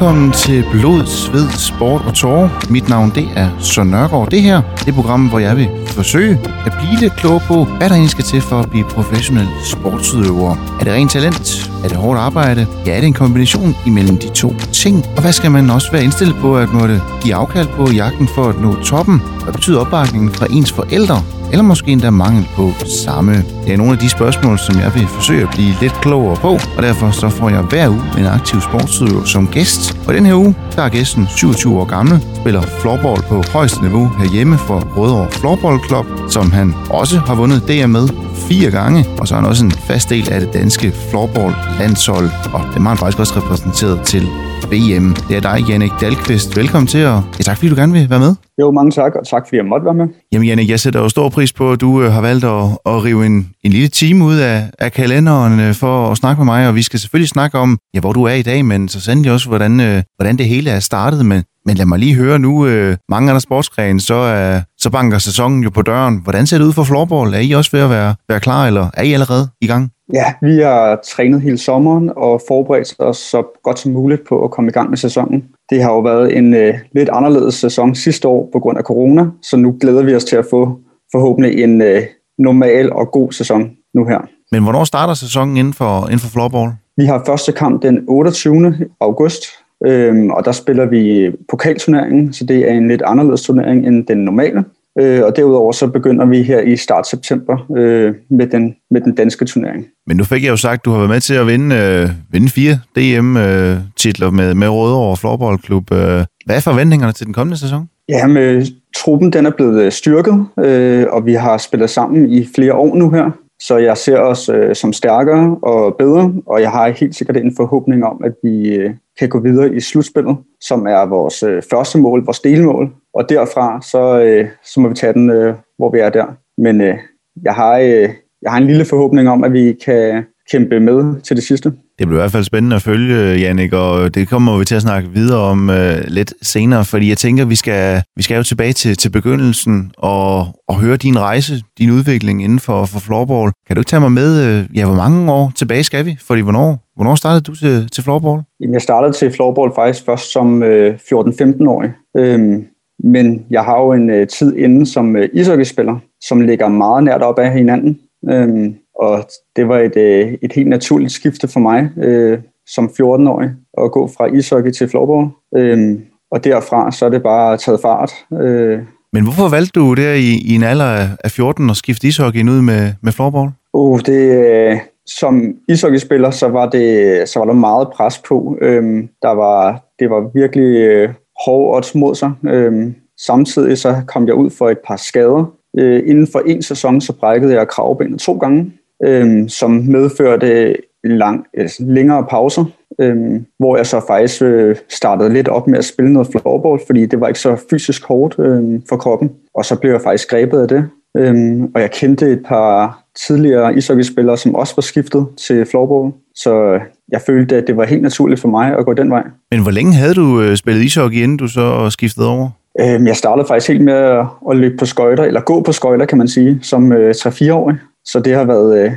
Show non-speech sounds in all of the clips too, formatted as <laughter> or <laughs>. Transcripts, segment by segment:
velkommen til Blod, Sved, Sport og Tårer. Mit navn det er Søren Nørgaard. Det her det er programmet, hvor jeg vil forsøge at blive lidt klog på, hvad der egentlig skal til for at blive professionel sportsudøver. Er det rent talent? Er det hårdt arbejde? Ja, er det en kombination imellem de to ting? Og hvad skal man også være indstillet på at måtte give afkald på jagten for at nå toppen? Hvad betyder opbakningen fra ens forældre? Eller måske endda mangel på samme? Det er nogle af de spørgsmål, som jeg vil forsøge at blive lidt klogere på, og derfor så får jeg hver uge en aktiv sportsudøver som gæst. Og den her uge, der er gæsten 27 år gammel, spiller floorball på højeste niveau herhjemme for Rødovre Floorball Club, som han også har vundet DM med fire gange, og så er han også en fast del af det danske floorball-landshold, og det har han faktisk også repræsenteret til VM. Det er dig, Jannik Dahlqvist. Velkommen til, og ja, tak fordi du gerne vil være med. Jo, mange tak, og tak fordi jeg måtte være med. Jamen Jannik, jeg sætter jo stor pris på, at du øh, har valgt at, at rive en, en lille time ud af, af kalenderen øh, for at snakke med mig, og vi skal selvfølgelig snakke om, ja, hvor du er i dag, men så sandelig også, hvordan, øh, hvordan det hele er startet. Men, men lad mig lige høre nu, mange andre sportsgrene, så, er, så banker sæsonen jo på døren. Hvordan ser det ud for floorball? Er I også ved at være, være klar, eller er I allerede i gang? Ja, vi har trænet hele sommeren og forberedt os så godt som muligt på at komme i gang med sæsonen. Det har jo været en uh, lidt anderledes sæson sidste år på grund af corona, så nu glæder vi os til at få forhåbentlig en uh, normal og god sæson nu her. Men hvornår starter sæsonen inden for, inden for floorball? Vi har første kamp den 28. august, øhm, og der spiller vi pokalturneringen, så det er en lidt anderledes turnering end den normale. Øh, og derudover så begynder vi her i start september øh, med, den, med den danske turnering. Men nu fik jeg jo sagt, at du har været med til at vinde, øh, vinde fire DM-titler øh, med, med Rødovre Floorball Klub. Øh, hvad er forventningerne til den kommende sæson? Ja, med truppen den er blevet øh, styrket, øh, og vi har spillet sammen i flere år nu her. Så jeg ser os øh, som stærkere og bedre, og jeg har helt sikkert en forhåbning om, at vi øh, kan gå videre i slutspillet, som er vores øh, første mål, vores delmål. Og derfra, så, øh, så må vi tage den, øh, hvor vi er der. Men øh, jeg, har, øh, jeg har en lille forhåbning om, at vi kan kæmpe med til det sidste. Det bliver i hvert fald spændende at følge, Jannik, og det kommer vi til at snakke videre om øh, lidt senere, fordi jeg tænker, vi skal, vi skal jo tilbage til, til begyndelsen og, og høre din rejse, din udvikling inden for, for floorball. Kan du ikke tage mig med, øh, ja, hvor mange år tilbage skal vi? Fordi hvornår, hvornår startede du til, til floorball? Jamen, jeg startede til floorball faktisk først som øh, 14-15-årig. Øhm, men jeg har jo en øh, tid inden som øh, ishockeyspiller, som ligger meget nært op af hinanden. Øhm, og det var et, øh, et helt naturligt skifte for mig øh, som 14-årig at gå fra ishockey til floorball. Øh, og derfra så er det bare taget fart. Øh. Men hvorfor valgte du der i, i en alder af 14 at skifte ishockey ud med, med floorball? Uh, det, øh, som ishockeyspiller, så var, det, så var der meget pres på. Øh, der var, det var virkelig øh, hård odds mod sig. Øh, samtidig så kom jeg ud for et par skader. Øh, inden for en sæson, så brækkede jeg kravbenet to gange øh, som medførte lang, altså længere pauser, øh, hvor jeg så faktisk øh, startede lidt op med at spille noget floorball, fordi det var ikke så fysisk hårdt øh, for kroppen. Og så blev jeg faktisk grebet af det. Øh, og jeg kendte et par tidligere ishockeyspillere, som også var skiftet til floorball. Så jeg følte, at det var helt naturligt for mig at gå den vej. Men hvor længe havde du øh, spillet ishockey, inden du så skiftede over? Øhm, jeg startede faktisk helt med at løbe på skøjter, eller gå på skøjter, kan man sige, som 3-4-årig. Så det har været øh,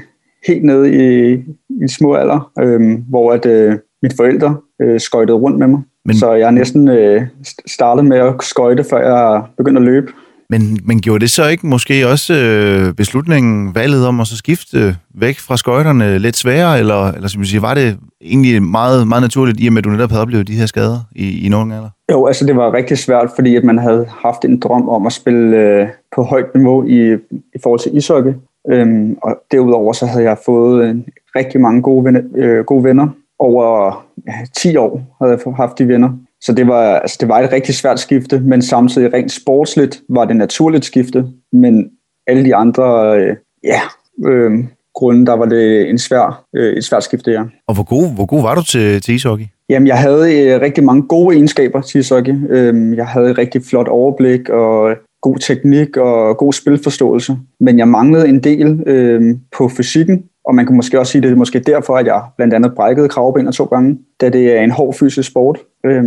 helt nede i, i små alder, øh, hvor at øh, mit forældre øh, skøjtede rundt med mig. Men, så jeg næsten øh, startet med at skøjte, før jeg begyndte at løbe. Men, men gjorde det så ikke måske også øh, beslutningen, valget om at så skifte væk fra skøjterne lidt sværere, eller, eller som sige, var det egentlig meget, meget naturligt, i og med at du netop havde oplevet de her skader i, i nogle alder? Jo, altså det var rigtig svært, fordi at man havde haft en drøm om at spille øh, på højt niveau i, i forhold til ishockey. Øhm, og derudover så havde jeg fået en, rigtig mange gode, venner, øh, gode venner. Over ja, 10 år havde jeg haft de venner. Så det var, altså, det var et rigtig svært skifte, men samtidig rent sportsligt var det naturligt skifte. Men alle de andre øh, ja, øh, grunde, der var det en svær, øh, et svært skifte, ja. Og hvor god, hvor god var du til, til ishockey? Jamen, jeg havde øh, rigtig mange gode egenskaber til ishockey. Øh, jeg havde et rigtig flot overblik, og god teknik og god spilforståelse. Men jeg manglede en del øh, på fysikken, og man kan måske også sige, at det er måske derfor, at jeg blandt andet brækkede kravbenet to gange, da det er en hård fysisk sport. Øh,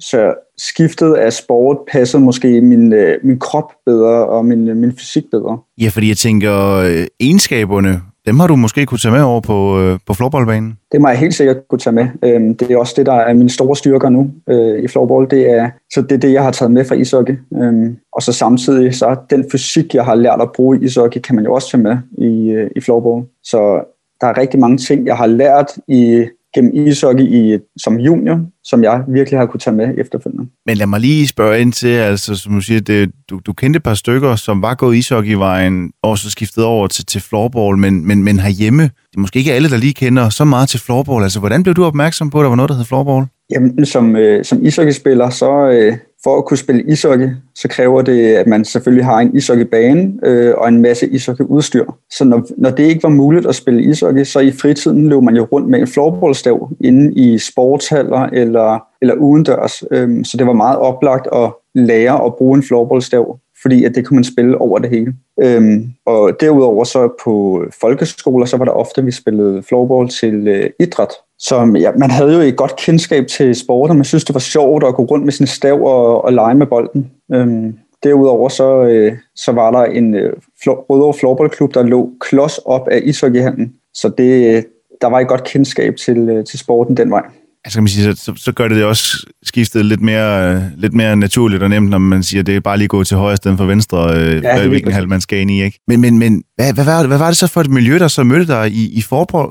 så skiftet af sport passede måske min, øh, min krop bedre og min, øh, min fysik bedre. Ja, fordi jeg tænker, øh, egenskaberne dem har du måske kunne tage med over på, øh, på floorballbanen? Det må jeg helt sikkert kunne tage med. Øhm, det er også det, der er mine store styrker nu øh, i floorball. Det er, så det er det, jeg har taget med fra ishockey. Øhm, og så samtidig, så den fysik, jeg har lært at bruge i ishockey, kan man jo også tage med i, øh, i floorball. Så der er rigtig mange ting, jeg har lært i gennem ishockey i, som junior, som jeg virkelig har kunne tage med efterfølgende. Men lad mig lige spørge ind til, altså som du siger, det, du, du kendte et par stykker, som var gået ishockeyvejen, og så skiftet over til, til floorball, men, men, men herhjemme, det er måske ikke alle, der lige kender så meget til floorball. Altså, hvordan blev du opmærksom på, at der var noget, der hed floorball? Jamen, som, øh, som ishockeyspiller, så øh, for at kunne spille ishockey, så kræver det, at man selvfølgelig har en ishockeybane øh, og en masse ishockeyudstyr. Så når, når det ikke var muligt at spille ishockey, så i fritiden løb man jo rundt med en floorballstav inde i sportshaller eller, eller udendørs. Øh, så det var meget oplagt at lære at bruge en floorballstav fordi at det kunne man spille over det hele. Øhm, og derudover så på folkeskoler, så var der ofte, at vi spillede floorball til øh, idræt. Så ja, man havde jo et godt kendskab til sport, og man synes, det var sjovt at gå rundt med sin stav og, og lege med bolden. Øhm, derudover så, øh, så var der en øh, Rødovre Floorballklub, der lå klods op af ishockeyhallen. Så det, øh, der var et godt kendskab til, øh, til sporten den vej altså kan man sige, så, så gør det det også skiftet lidt mere, lidt mere naturligt og nemt, når man siger, at det er bare lige gå til højre stedet for venstre, øh, ja, hvilken halv man skal ind i. Ikke? Men, men, men hvad, hvad, hvad, hvad var det så for et miljø, der så mødte dig i, i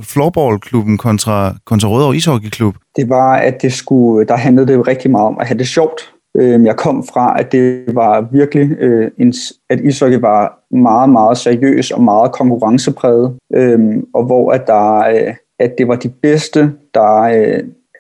floorballklubben kontra, kontra Rødovre Ishockeyklub? Det var, at det skulle, der handlede det jo rigtig meget om at have det sjovt. Øhm, jeg kom fra, at det var virkelig, øh, at ishockey var meget, meget seriøs og meget konkurrencepræget, øhm, og hvor at, der, øh, at det var de bedste, der,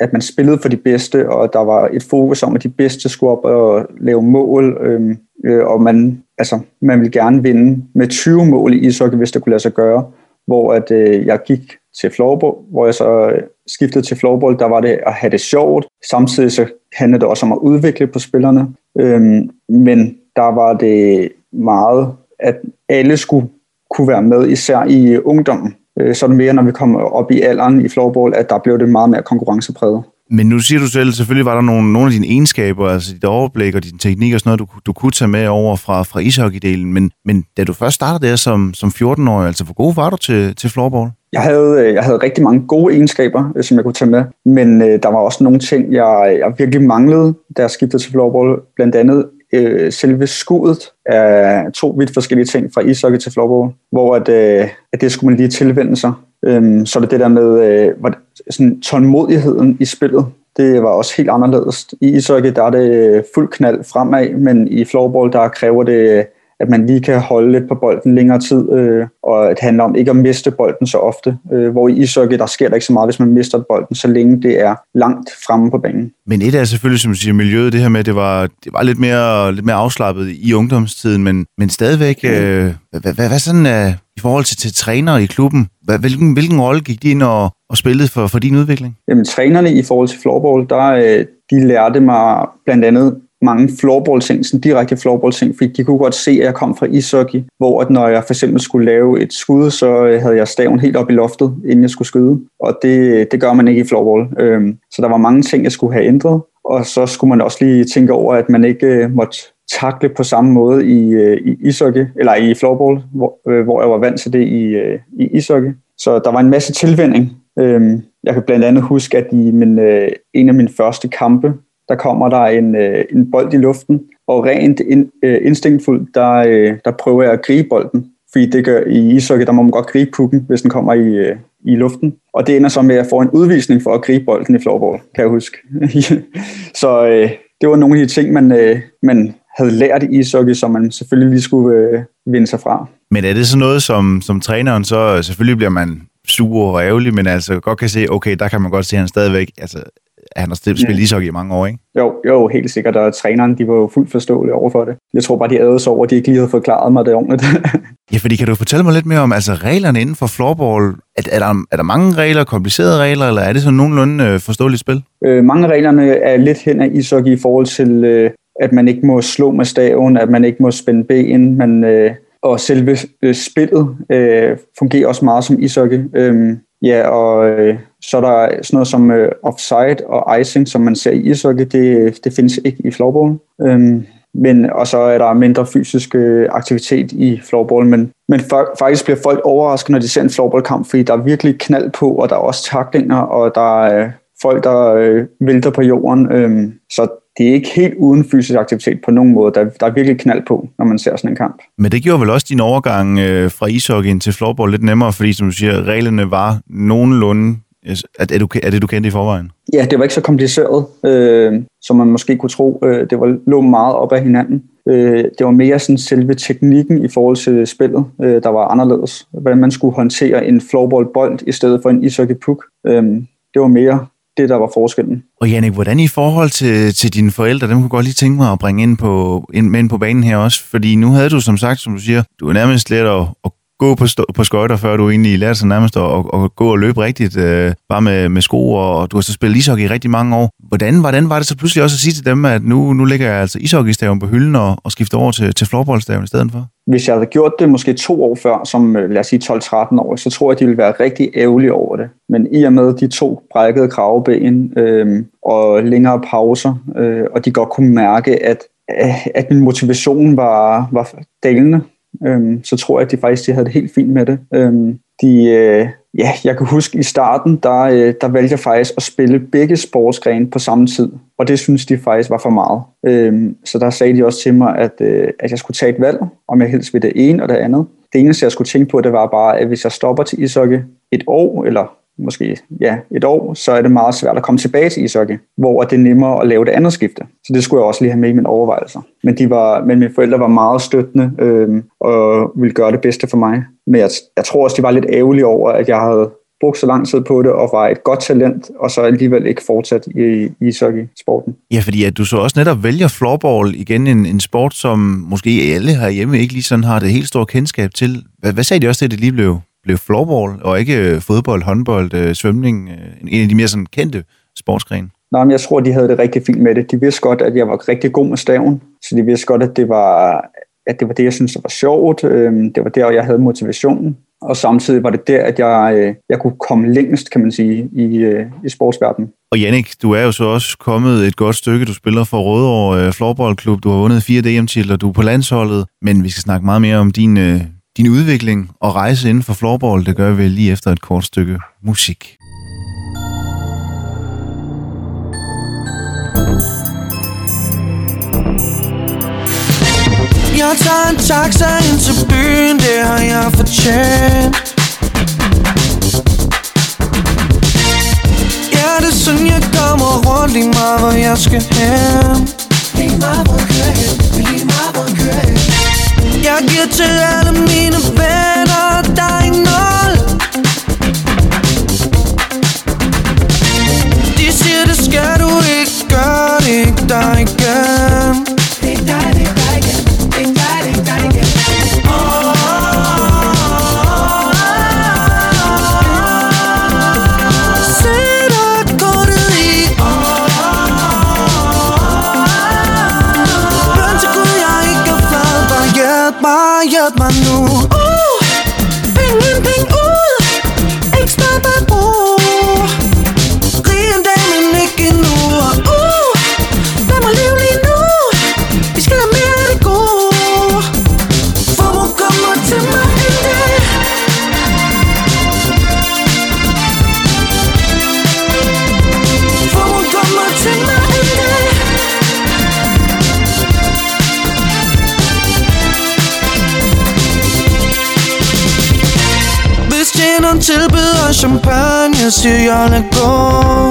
at man spillede for de bedste, og der var et fokus om, at de bedste skulle op og lave mål, øhm, øh, og man, altså, man ville gerne vinde med 20 mål i ishockey, hvis det kunne lade sig gøre, hvor at, øh, jeg gik til floorball, hvor jeg så øh, skiftede til floorball, der var det at have det sjovt. Samtidig så handlede det også om at udvikle på spillerne, øhm, men der var det meget, at alle skulle kunne være med, især i øh, ungdommen. Øh, sådan mere, når vi kom op i alderen i floorball, at der blev det meget mere konkurrencepræget. Men nu siger du selv, selvfølgelig var der nogle, nogle af dine egenskaber, altså dit overblik og din teknik og sådan noget, du, du kunne tage med over fra, fra ishockeydelen. Men, men da du først startede der som, som 14-årig, altså hvor god var du til, til floorball? Jeg havde, øh, jeg havde rigtig mange gode egenskaber, øh, som jeg kunne tage med, men øh, der var også nogle ting, jeg, jeg virkelig manglede, da jeg skiftede til floorball. Blandt andet øh, selve skuddet er to vidt forskellige ting fra ishockey til floorball, hvor at, øh, at det skulle man lige tilvende sig. Øhm, så er det det der med øh, sådan, tålmodigheden i spillet. Det var også helt anderledes. I ishockey der er det øh, fuld knald fremad, men i floorball der kræver det at man lige kan holde lidt på bolden længere tid, øh, og det handler om ikke at miste bolden så ofte. Øh, hvor i ishockey, der sker der ikke så meget, hvis man mister bolden, så længe det er langt fremme på banen. Men et er selvfølgelig, som du siger, miljøet, det her med, at det var, det var lidt, mere, lidt mere afslappet i ungdomstiden, men, men stadigvæk, mm. øh, hvad, hvad, hvad sådan øh, i forhold til, til trænere i klubben, hvad, hvilken, hvilken rolle gik de ind og, og spillede for, for din udvikling? Jamen, trænerne i forhold til floorball, der, øh, de lærte mig blandt andet mange floorball-ting, sådan direkte floorball-ting, fordi de kunne godt se, at jeg kom fra ishockey, hvor at når jeg for eksempel skulle lave et skud, så øh, havde jeg staven helt op i loftet, inden jeg skulle skyde, og det, det gør man ikke i floorball. Øhm, så der var mange ting, jeg skulle have ændret, og så skulle man også lige tænke over, at man ikke øh, måtte takle på samme måde i, øh, i ishockey, eller i floorball, hvor, øh, hvor jeg var vant til det i, øh, i ishockey. Så der var en masse tilvænding. Øhm, jeg kan blandt andet huske, at i min, en af mine første kampe, der kommer der en, øh, en bold i luften, og rent in, øh, instinktfuldt, der, øh, der prøver jeg at gribe bolden. Fordi det gør i ishockey, der må man godt gribe pukken, hvis den kommer i, øh, i luften. Og det ender så med, at jeg får en udvisning for at gribe bolden i floorball, kan jeg huske. <laughs> så øh, det var nogle af de ting, man, øh, man havde lært i ishockey, som man selvfølgelig lige skulle øh, vinde sig fra. Men er det så noget, som, som træneren så, øh, selvfølgelig bliver man sur og ærgerlig, men altså godt kan se, okay, der kan man godt se, at han stadigvæk altså, han har spillet ja. ishockey i mange år, ikke? Jo, jo, helt sikkert, og træneren, de var jo fuldt forståelige over for det. Jeg tror bare, de ærede sig over, at de ikke lige havde forklaret mig det ordentligt. <laughs> ja, fordi kan du fortælle mig lidt mere om altså, reglerne inden for floorball? Er, er, der, er der mange regler, komplicerede regler, eller er det sådan nogenlunde øh, forståeligt spil? Øh, mange af reglerne er lidt hen af ishockey i forhold til, øh, at man ikke må slå med staven, at man ikke må spænde ben, man, øh, og selve øh, spillet øh, fungerer også meget som ishockey. Øh, Ja, og øh, så er der sådan noget som øh, offside og icing, som man ser i ishockey, det, det findes ikke i floorball. Øhm, men, og så er der mindre fysisk øh, aktivitet i floorball, men, men faktisk bliver folk overrasket, når de ser en floorballkamp, fordi der er virkelig knald på, og der er også taklinger, og der er øh, folk, der øh, vælter på jorden. Øh, så det er ikke helt uden fysisk aktivitet på nogen måde. Der, der er virkelig knald på, når man ser sådan en kamp. Men det gjorde vel også din overgang øh, fra ishockey til floorball lidt nemmere, fordi som du siger, reglerne var nogenlunde er det, du, kendte i forvejen? Ja, det var ikke så kompliceret, øh, som man måske kunne tro. Øh, det var lå meget op af hinanden. Øh, det var mere sådan selve teknikken i forhold til spillet, øh, der var anderledes. Hvordan man skulle håndtere en floorball-bold i stedet for en ishockey-puk. Øh, det var mere det, der var forskellen. Og Jannik, hvordan i forhold til, til dine forældre, dem kunne godt lige tænke mig at bringe ind på, ind, med ind på banen her også, fordi nu havde du som sagt, som du siger, du er nærmest let at, at gå på, på skøjter, før du egentlig lærte sig nærmest at, at, at gå og løbe rigtigt, øh, bare med, med sko, og du har så spillet ishockey i rigtig mange år. Hvordan, hvordan var det så pludselig også at sige til dem, at nu, nu ligger jeg altså ishockeystaven på hylden og, og skifter over til, til floorballstaven i stedet for? Hvis jeg havde gjort det måske to år før, som øh, lad os sige 12-13 år, så tror jeg, de ville være rigtig ærgerlige over det. Men i og med de to brækkede kraveben øh, og længere pauser, øh, og de godt kunne mærke, at, at min motivation var, var dalende, øhm, så tror jeg, at de faktisk de havde det helt fint med det. Øhm, de, øh, ja, jeg kan huske i starten, der, øh, der valgte jeg faktisk at spille begge sportsgrene på samme tid, og det synes de faktisk var for meget. Øhm, så der sagde de også til mig, at, øh, at jeg skulle tage et valg, om jeg helst ville det ene og det andet. Det eneste, jeg skulle tænke på, det var bare, at hvis jeg stopper til ishockey et år, eller måske ja, et år, så er det meget svært at komme tilbage til ishockey, hvor det er nemmere at lave det andet skifte. Så det skulle jeg også lige have med i mine overvejelser. Men, de var, men mine forældre var meget støttende øh, og ville gøre det bedste for mig. Men jeg, jeg tror også, de var lidt ærgerlige over, at jeg havde brugt så lang tid på det og var et godt talent, og så alligevel ikke fortsat i, i ishockey-sporten. Ja, fordi at du så også netop vælger floorball igen, en, en sport, som måske alle herhjemme ikke lige sådan har det helt store kendskab til. Hvad, hvad sagde de også til, at det lige blev blev floorball, og ikke øh, fodbold, håndbold, øh, svømning, øh, en af de mere sådan kendte sportsgrene? Nej, men jeg tror, de havde det rigtig fint med det. De vidste godt, at jeg var rigtig god med staven, så de vidste godt, at det var, at det, var det, jeg synes var sjovt. Øhm, det var der, jeg havde motivationen. Og samtidig var det der, at jeg, jeg kunne komme længst, kan man sige, i, i sportsverdenen. Og Jannik, du er jo så også kommet et godt stykke. Du spiller for Rødovre Floorballklub. Du har vundet fire DM-titler. Du er på landsholdet. Men vi skal snakke meget mere om din, din udvikling og rejse inden for floorball, det gør vi lige efter et kort stykke musik. Jeg tager en taxa ind til byen, det har jeg fortjent. Ja, det er sådan, jeg kommer rundt lige meget, hvor jeg skal hen. Lige meget, hvor jeg kører hen, lige meget, hvor jeg kører hen jeg giver til alle mine venner dig nul De siger det skal du ikke gøre det ikke dig. Champagne, siger jeg lad gå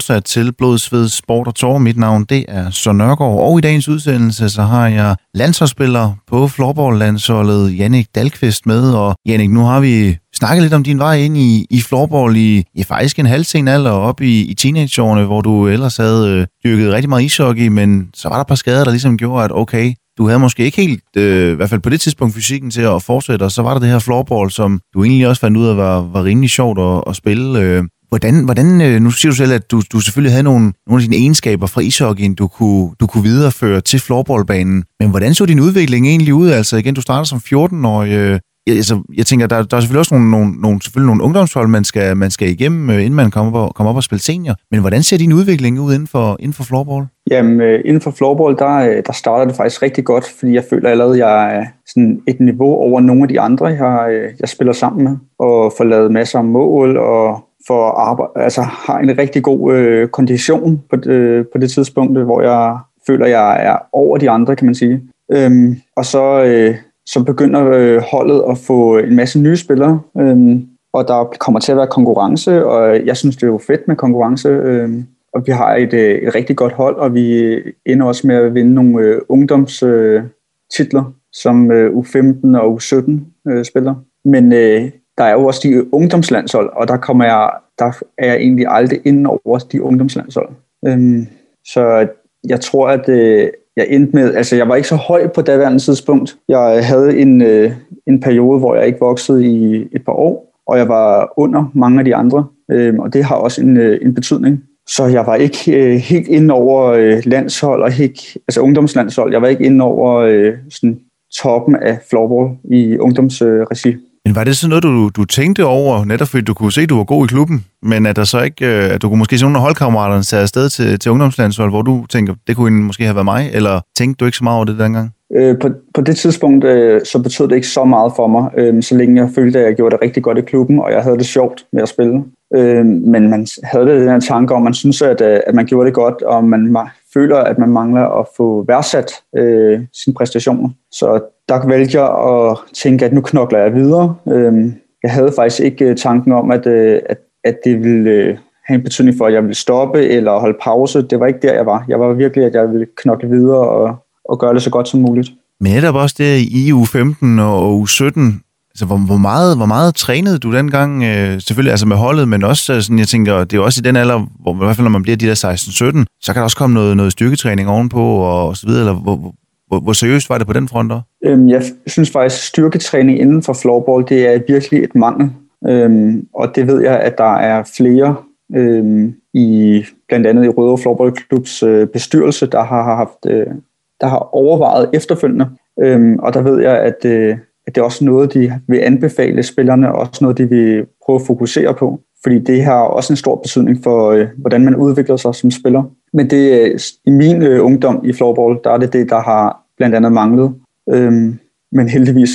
fortsat til Blodsved Sport og Tor. Mit navn det er Søren Nørgaard, og i dagens udsendelse så har jeg landsholdsspiller på floorball-landsholdet Jannik Dalqvist med. Og Jannik, nu har vi snakket lidt om din vej ind i, i floorball i, i faktisk en halv sen alder op i, i teenageårene, hvor du ellers havde øh, dyrket rigtig meget ishockey, men så var der et par skader, der ligesom gjorde, at okay, du havde måske ikke helt, øh, i hvert fald på det tidspunkt, fysikken til at fortsætte, og så var der det her floorball, som du egentlig også fandt ud af var, var rimelig sjovt at, at spille. Øh, Hvordan, hvordan, øh, nu siger du selv, at du, du selvfølgelig havde nogle, nogle af dine egenskaber fra ishockeyen, du kunne, du kunne videreføre til floorballbanen. Men hvordan så din udvikling egentlig ud? Altså igen, du starter som 14-årig. Altså, jeg tænker, der, der er selvfølgelig også nogle, nogle, nogle, selvfølgelig nogle ungdomshold, man skal, man skal igennem, øh, inden man kommer op, kommer op og spiller senior. Men hvordan ser din udvikling ud inden for, inden for floorball? Jamen, øh, inden for floorball, der, øh, der starter det faktisk rigtig godt, fordi jeg føler allerede, at jeg er sådan et niveau over nogle af de andre, jeg, jeg spiller sammen med, og får lavet masser af mål, og for arbejde, altså har en rigtig god øh, kondition på, øh, på det tidspunkt, hvor jeg føler, jeg er over de andre, kan man sige. Øhm, og så, øh, så begynder øh, holdet at få en masse nye spillere, øh, og der kommer til at være konkurrence, og jeg synes, det er jo fedt med konkurrence. Øh, og vi har et, øh, et rigtig godt hold, og vi ender også med at vinde nogle øh, ungdomstitler, øh, som øh, U15 og U17 øh, spiller. Men øh, der er jo også de ungdomslandshold, og der kommer jeg, der er jeg egentlig aldrig inde over de ungdomslandshold. Øhm, så jeg tror, at øh, jeg endte med, altså jeg var ikke så høj på daværende tidspunkt. Jeg havde en, øh, en periode, hvor jeg ikke voksede i et par år, og jeg var under mange af de andre, øh, og det har også en, øh, en betydning. Så jeg var ikke øh, helt inde over øh, landshold, og ikke, altså ungdomslandshold. Jeg var ikke inde over øh, sådan toppen af floorball i ungdomsregi. Øh, men var det sådan noget, du, du tænkte over, netop fordi du kunne se, at du var god i klubben, men at der så ikke, øh, at du kunne måske se nogle af holdkammeraterne tage afsted til, til ungdomslandshold, hvor du tænker, det kunne måske have været mig, eller tænkte du ikke så meget over det dengang? Øh, på, på det tidspunkt, øh, så betød det ikke så meget for mig, øh, så længe jeg følte, at jeg gjorde det rigtig godt i klubben, og jeg havde det sjovt med at spille. Øh, men man havde det den her tanke om, man synes, at, øh, at man gjorde det godt, og man føler, at man mangler at få værdsat øh, sine præstationer. Så der valgte jeg at tænke, at nu knokler jeg videre. Øh, jeg havde faktisk ikke øh, tanken om, at, øh, at, at det ville øh, have en betydning for, at jeg ville stoppe eller holde pause. Det var ikke der, jeg var. Jeg var virkelig, at jeg ville knokle videre og, og gøre det så godt som muligt. Men netop også det i U15 og U17, Altså, hvor, hvor, meget, hvor meget trænede du dengang? Øh, selvfølgelig altså med holdet, men også øh, sådan, jeg tænker, det er også i den alder, hvor i hvert fald når man bliver de der 16-17, så kan der også komme noget, noget styrketræning ovenpå og, og så videre. Eller, hvor, hvor, hvor seriøst var det på den front der? Øhm, jeg synes faktisk, styrketræning inden for floorball, det er virkelig et mangel. Øhm, og det ved jeg, at der er flere øhm, i blandt andet i Rødovre Floorball Klubs øh, bestyrelse, der har haft, øh, der har overvejet efterfølgende. Øhm, og der ved jeg, at øh, at det er også noget, de vil anbefale spillerne, og også noget, de vil prøve at fokusere på. Fordi det har også en stor betydning for, øh, hvordan man udvikler sig som spiller. Men det, øh, i min øh, ungdom i floorball, der er det det, der har blandt andet manglet. Øhm, men heldigvis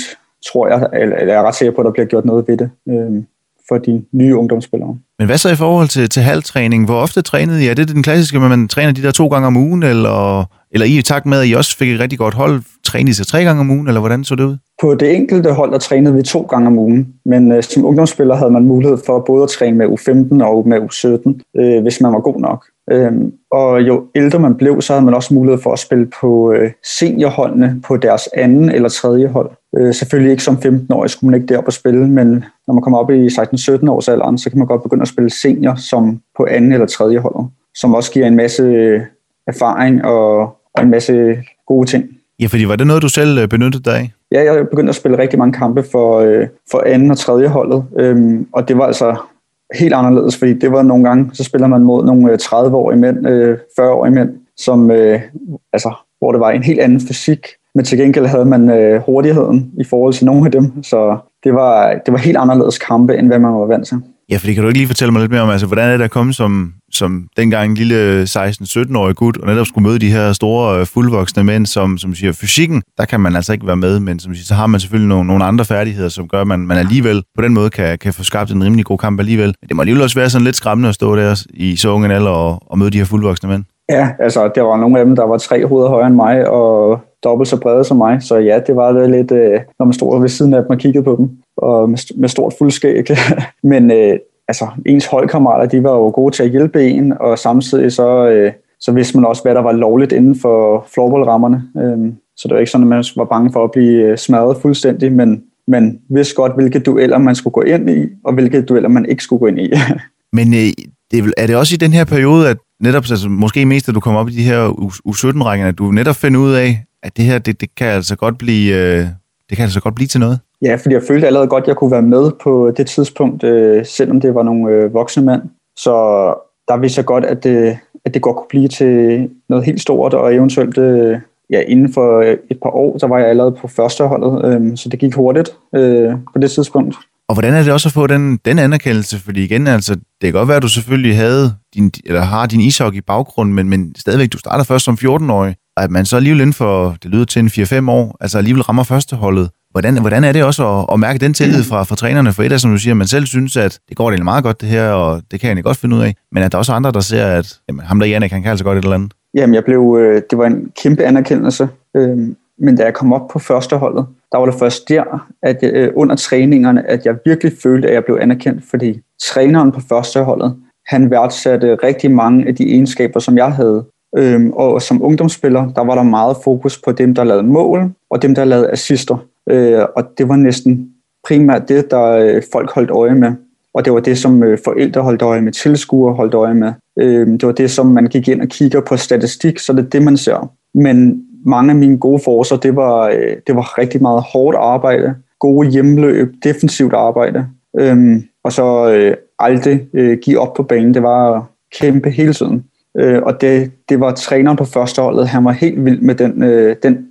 tror jeg, eller, eller jeg er ret sikker på, at der bliver gjort noget ved det øhm, for de nye ungdomsspillere. Men hvad så i forhold til, til halvtræning? Hvor ofte trænede I? Er det den klassiske, at man træner de der to gange om ugen, eller, eller I takt med, at I også fik et rigtig godt hold, trænede I sig tre gange om ugen, eller hvordan så det ud? På det enkelte hold, der trænede vi to gange om ugen, men øh, som ungdomsspiller havde man mulighed for både at træne med U15 og med U17, øh, hvis man var god nok. Øhm, og jo ældre man blev, så havde man også mulighed for at spille på øh, seniorholdene på deres anden eller tredje hold. Øh, selvfølgelig ikke som 15-årig skulle man ikke derop at spille, men når man kommer op i 16-17 års alderen, så kan man godt begynde at spille senior som på anden eller tredje hold, som også giver en masse øh, erfaring og, og en masse gode ting. Ja, fordi var det noget, du selv øh, benyttede dig af? Ja, jeg begyndte at spille rigtig mange kampe for, øh, for anden og tredje holdet, øhm, og det var altså helt anderledes, fordi det var nogle gange, så spiller man mod nogle øh, 30-årige mænd, øh, 40-årige mænd, som, øh, altså, hvor det var en helt anden fysik, men til gengæld havde man øh, hurtigheden i forhold til nogle af dem, så det var, det var helt anderledes kampe, end hvad man var vant til. Ja, for det kan du ikke lige fortælle mig lidt mere om, altså, hvordan er det at komme som, som dengang en lille øh, 16-17-årig gut, og netop skulle møde de her store øh, fuldvoksne mænd, som, som siger, fysikken, der kan man altså ikke være med, men som siger, så har man selvfølgelig nogle, nogle andre færdigheder, som gør, at man, man alligevel på den måde kan, kan få skabt en rimelig god kamp alligevel. Men det må alligevel også være sådan lidt skræmmende at stå der i så unge alder og, og møde de her fuldvoksne mænd. Ja, altså der var nogle af dem, der var tre hoveder højere end mig, og dobbelt så brede som mig. Så ja, det var lidt, øh, når man stod ved siden af dem og kiggede på dem, og med, med stort fuldskæg. <laughs> Men øh, altså, ens holdkammerater, de var jo gode til at hjælpe en, og samtidig så, øh, så vidste man også, hvad der var lovligt inden for floorballrammerne. Øh, så det var ikke sådan, at man var bange for at blive øh, smadret fuldstændig, men man vidste godt, hvilke dueller man skulle gå ind i, og hvilke dueller man ikke skulle gå ind i. <laughs> men øh, det er, er det også i den her periode, at netop, altså, måske mest, at du kommer op i de her U17-rækker, at du netop finder ud af, at det her, det, det kan altså godt blive, øh, det kan altså godt blive til noget? Ja, fordi jeg følte allerede godt, at jeg kunne være med på det tidspunkt, øh, selvom det var nogle øh, voksne mænd. Så der vidste jeg godt, at det, at det godt kunne blive til noget helt stort, og eventuelt øh, ja, inden for øh, et par år, så var jeg allerede på førsteholdet, øh, så det gik hurtigt øh, på det tidspunkt. Og hvordan er det også at få den, den anerkendelse? Fordi igen, altså, det kan godt være, at du selvfølgelig havde din, eller har din ishockey baggrund, men, men stadigvæk, du starter først som 14-årig, og at man så alligevel inden for, det lyder til en 4-5 år, altså alligevel rammer førsteholdet. Hvordan, hvordan er det også at, at mærke den tillid fra, fra trænerne? For et af, som du siger, man selv synes, at det går det meget godt det her, og det kan jeg godt finde ud af. Men at der er også andre, der ser, at jamen, ham der Janik, han kan altså godt et eller andet. Jamen, jeg blev, øh, det var en kæmpe anerkendelse. Øh, men da jeg kom op på førsteholdet, der var det først der, at jeg, øh, under træningerne, at jeg virkelig følte, at jeg blev anerkendt, fordi træneren på førsteholdet, han værdsatte rigtig mange af de egenskaber, som jeg havde. Øhm, og som ungdomsspiller, der var der meget fokus på dem, der lavede mål, og dem, der lavede assister. Øh, og det var næsten primært det, der øh, folk holdt øje med. Og det var det, som øh, forældre holdt øje med, tilskuere holdt øje med. Øh, det var det, som man gik ind og kigger på statistik, så det er det, man ser. Men mange af mine gode forser, det var, øh, det var rigtig meget hårdt arbejde, gode hjemløb, defensivt arbejde, øhm, og så øh, aldrig øh, give op på banen. Det var kæmpe hele tiden. Øh, og det, det var træneren på førsteholdet, han var helt vild med den, øh, den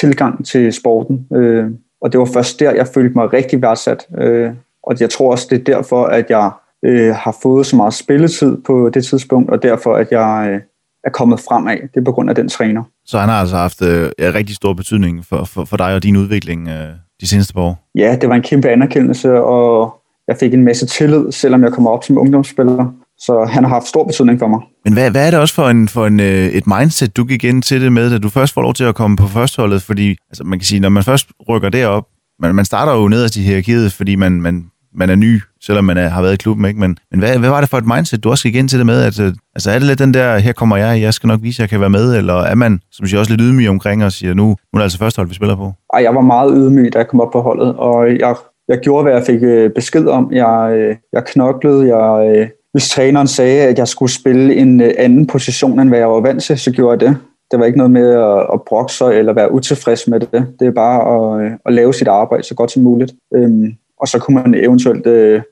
tilgang til sporten. Øh, og det var først der, jeg følte mig rigtig værdsat. Øh, og jeg tror også, det er derfor, at jeg øh, har fået så meget spilletid på det tidspunkt, og derfor, at jeg øh, er kommet fremad. Det er på grund af den træner. Så han har altså haft øh, rigtig stor betydning for, for, for dig og din udvikling øh, de seneste par år? Ja, det var en kæmpe anerkendelse, og jeg fik en masse tillid, selvom jeg kom op som ungdomsspiller. Så han har haft stor betydning for mig. Men hvad, hvad er det også for, en, for en, øh, et mindset, du gik ind til det med, da du først får lov til at komme på førsteholdet? Fordi altså, man kan sige, når man først rykker derop, man, man starter jo nederst i hierarkiet, fordi man, man, man er ny, selvom man er, har været i klubben. Ikke? Men, men hvad, hvad var det for et mindset, du også gik ind til det med? At, øh, altså er det lidt den der, her kommer jeg, jeg skal nok vise, at jeg kan være med? Eller er man, som siger, også lidt ydmyg omkring og siger, nu, nu er det altså første hold, vi spiller på? Ej, jeg var meget ydmyg, da jeg kom op på holdet, og jeg, jeg gjorde, hvad jeg fik øh, besked om. Jeg, øh, jeg knoklede, jeg, hvis træneren sagde, at jeg skulle spille en anden position, end hvad jeg var vant til, så gjorde jeg det. Det var ikke noget med at, at brokke sig eller være utilfreds med det. Det er bare at, at lave sit arbejde så godt som muligt. Øhm, og så kunne man eventuelt øh,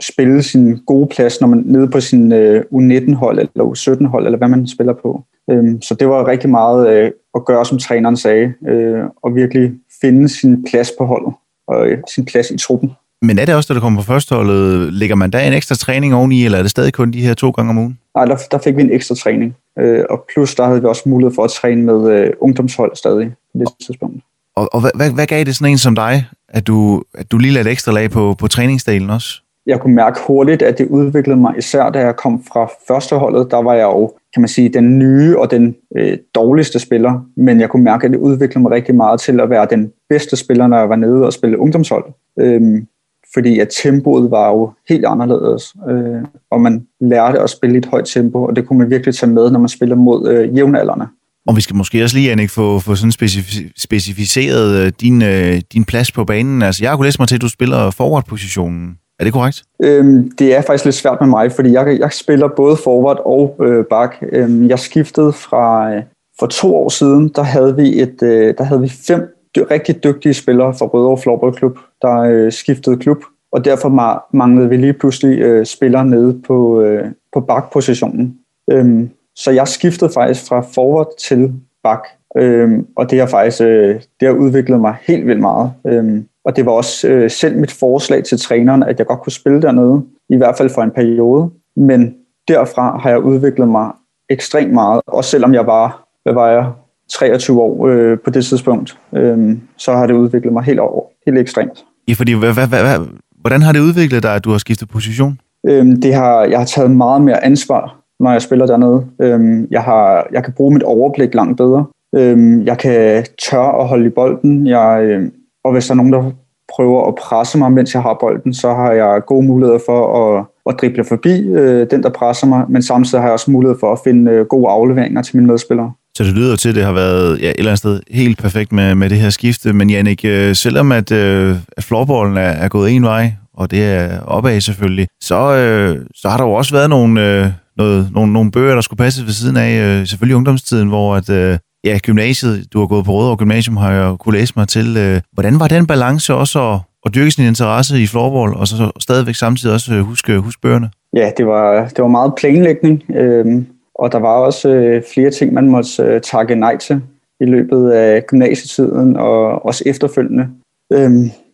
spille sin gode plads, når man nede på sin øh, U19-hold eller U17-hold, eller hvad man spiller på. Øhm, så det var rigtig meget øh, at gøre, som træneren sagde, øh, og virkelig finde sin plads på holdet og øh, sin plads i truppen. Men er det også, da du kommer på førsteholdet, lægger man der en ekstra træning oveni, eller er det stadig kun de her to gange om ugen? Nej, der, der fik vi en ekstra træning. Øh, og plus der havde vi også mulighed for at træne med øh, ungdomshold stadig på det tidspunkt. Og, og hvad, hvad, hvad gav det sådan en som dig, at du, at du lige lagde et ekstra lag på, på træningsdelen også? Jeg kunne mærke hurtigt, at det udviklede mig, især da jeg kom fra førsteholdet, der var jeg jo, kan man sige, den nye og den øh, dårligste spiller, men jeg kunne mærke, at det udviklede mig rigtig meget til at være den bedste spiller, når jeg var nede og spille ungdomshold. Øhm, fordi at tempoet var jo helt anderledes, øh, og man lærte at spille i et højt tempo, og det kunne man virkelig tage med, når man spiller mod øh, jævnaldrende. Og vi skal måske også lige, Annik, få, få sådan specif- specificeret øh, din, øh, din plads på banen. Altså, jeg har læse mig til, at du spiller forward-positionen. Er det korrekt? Øhm, det er faktisk lidt svært med mig, fordi jeg, jeg spiller både forward og øh, bak. Øhm, jeg skiftede fra øh, for to år siden, der havde vi et, øh, der havde vi fem dy- rigtig dygtige spillere fra Rødovre Floorballklub, der øh, skiftede klub, og derfor ma- manglede vi lige pludselig øh, spillere nede på, øh, på bakpositionen. Øhm, så jeg skiftede faktisk fra forward til bak, øhm, og det har faktisk øh, det har udviklet mig helt vildt meget. Øhm, og det var også øh, selv mit forslag til træneren, at jeg godt kunne spille dernede, i hvert fald for en periode. Men derfra har jeg udviklet mig ekstremt meget, også selvom jeg var, hvad var jeg, 23 år øh, på det tidspunkt, øh, så har det udviklet mig helt, over, helt ekstremt. Ja, fordi hvad, hvad, hvad, hvordan har det udviklet dig, at du har skiftet position? Øh, det har, jeg har taget meget mere ansvar, når jeg spiller dernede. Øhm, jeg, har, jeg kan bruge mit overblik langt bedre. Øhm, jeg kan tørre at holde i bolden. Jeg, øh, og hvis der er nogen, der prøver at presse mig, mens jeg har bolden, så har jeg gode muligheder for at, at drible forbi øh, den, der presser mig, men samtidig har jeg også mulighed for at finde øh, gode afleveringer til mine medspillere. Så det lyder til, at det har været ja, et eller andet sted helt perfekt med, med det her skifte. Men Jannik, øh, selvom at, øh, at florballen er, er gået en vej, og det er opad selvfølgelig, så, øh, så har der jo også været nogle, øh, noget, nogle, nogle bøger, der skulle passe ved siden af, øh, selvfølgelig ungdomstiden, hvor at, øh, ja, gymnasiet, du har gået på Rødovre Gymnasium, har jeg kunne læse mig til. Øh, hvordan var den balance også at, at dyrke sin interesse i floorball, og så stadigvæk samtidig også øh, huske, huske bøgerne? Ja, det var, det var meget planlægning, øh, og der var også øh, flere ting, man måtte øh, takke nej til i løbet af gymnasietiden og også efterfølgende. Øh,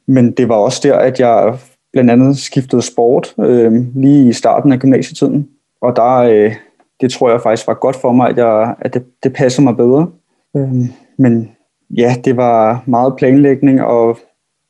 men det var også der, at jeg blandt andet skiftede sport øh, lige i starten af gymnasietiden, og der, øh, det tror jeg faktisk var godt for mig, at, jeg, at det, det passer mig bedre. Øh, men ja, det var meget planlægning og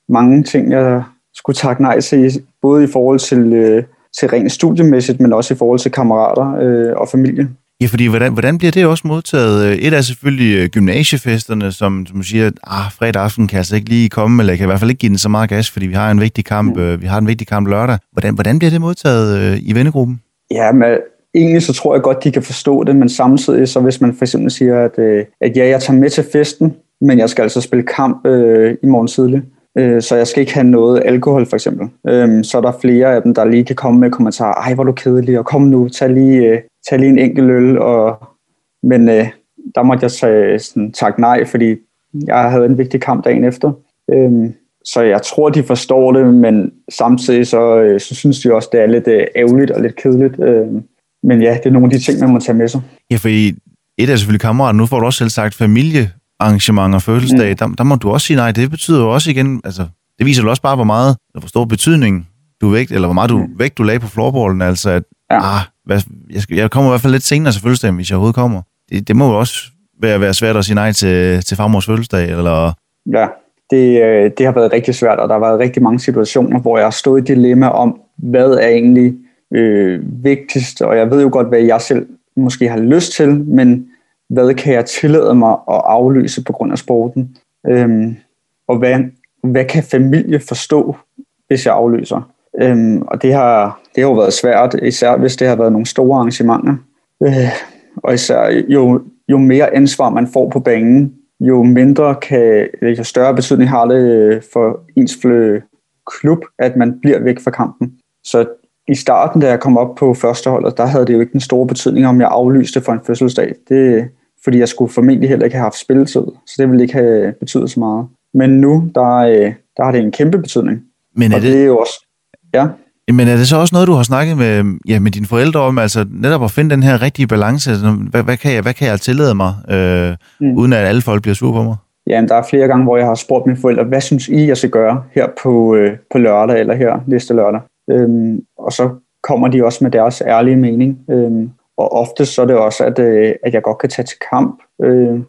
mange ting, jeg skulle takke nej til, både i forhold til, øh, til rent studiemæssigt, men også i forhold til kammerater øh, og familie. Ja, fordi hvordan, hvordan bliver det også modtaget? Et er selvfølgelig øh, gymnasiefesterne, som, som siger, at ah, fredag aften kan jeg altså ikke lige komme, eller jeg kan i hvert fald ikke give den så meget gas, fordi vi har en vigtig kamp, mm. vi har en vigtig kamp lørdag. Hvordan, hvordan bliver det modtaget øh, i vennegruppen? Ja, men egentlig så tror jeg godt, de kan forstå det, men samtidig så hvis man for eksempel siger, at, øh, at ja, jeg tager med til festen, men jeg skal altså spille kamp øh, i morgen tidlig, øh, så jeg skal ikke have noget alkohol for eksempel. Øh, så er der flere af dem, der lige kan komme med kommentarer, ej hvor er du kedelig, og kom nu, tag lige, øh, tag lige en enkelt øl, og, men øh, der måtte jeg tage, sådan, tak nej, fordi jeg havde en vigtig kamp dagen efter. Øh, så jeg tror, de forstår det, men samtidig så, øh, så synes de også, det er lidt øh, ærgerligt og lidt kedeligt. Øh, men ja, det er nogle af de ting, man må tage med sig. Ja, for i et er selvfølgelig kammerater, nu får du også selv sagt familiearrangementer, fødselsdag, mm. der, der må du også sige nej. Det betyder jo også igen, altså, det viser jo også bare, hvor meget, hvor stor betydning du vægt, eller hvor meget du, mm. vægt du lagde på florballen, altså at, ja. ah, hvad, jeg, skal, jeg kommer i hvert fald lidt senere til fødselsdagen, hvis jeg overhovedet kommer. Det, det må jo også være, være svært at sige nej til, til farmors fødselsdag, eller... Ja, det, øh, det har været rigtig svært, og der har været rigtig mange situationer, hvor jeg har stået i dilemma om, hvad er egentlig øh, vigtigst, og jeg ved jo godt, hvad jeg selv måske har lyst til, men hvad kan jeg tillade mig at aflyse på grund af sporten? Øhm, og hvad, hvad kan familie forstå, hvis jeg aflyser? Øhm, og det har, det har jo været svært, især hvis det har været nogle store arrangementer. Øh, og især jo, jo mere ansvar man får på banen, jo mindre kan, jo større betydning har det for ens klub, at man bliver væk fra kampen. Så i starten, da jeg kom op på førsteholdet, der havde det jo ikke den store betydning, om jeg aflyste for en fødselsdag. Det, fordi jeg skulle formentlig heller ikke have haft spilletid, så det ville ikke have betydet så meget. Men nu, der, øh, der har det en kæmpe betydning. Men er og det, det er jo også... Ja. Men er det så også noget, du har snakket med, ja, med dine forældre om, altså netop at finde den her rigtige balance? Altså, hvad, hvad, kan, jeg, hvad kan jeg tillade mig, øh, mm. uden at alle folk bliver sur på mig? Jamen, der er flere gange, hvor jeg har spurgt mine forældre, hvad synes I, jeg skal gøre her på, øh, på lørdag eller her næste lørdag? Øhm, og så kommer de også med deres ærlige mening. Øhm, og ofte så er det også, at, øh, at jeg godt kan tage til kamp, øh,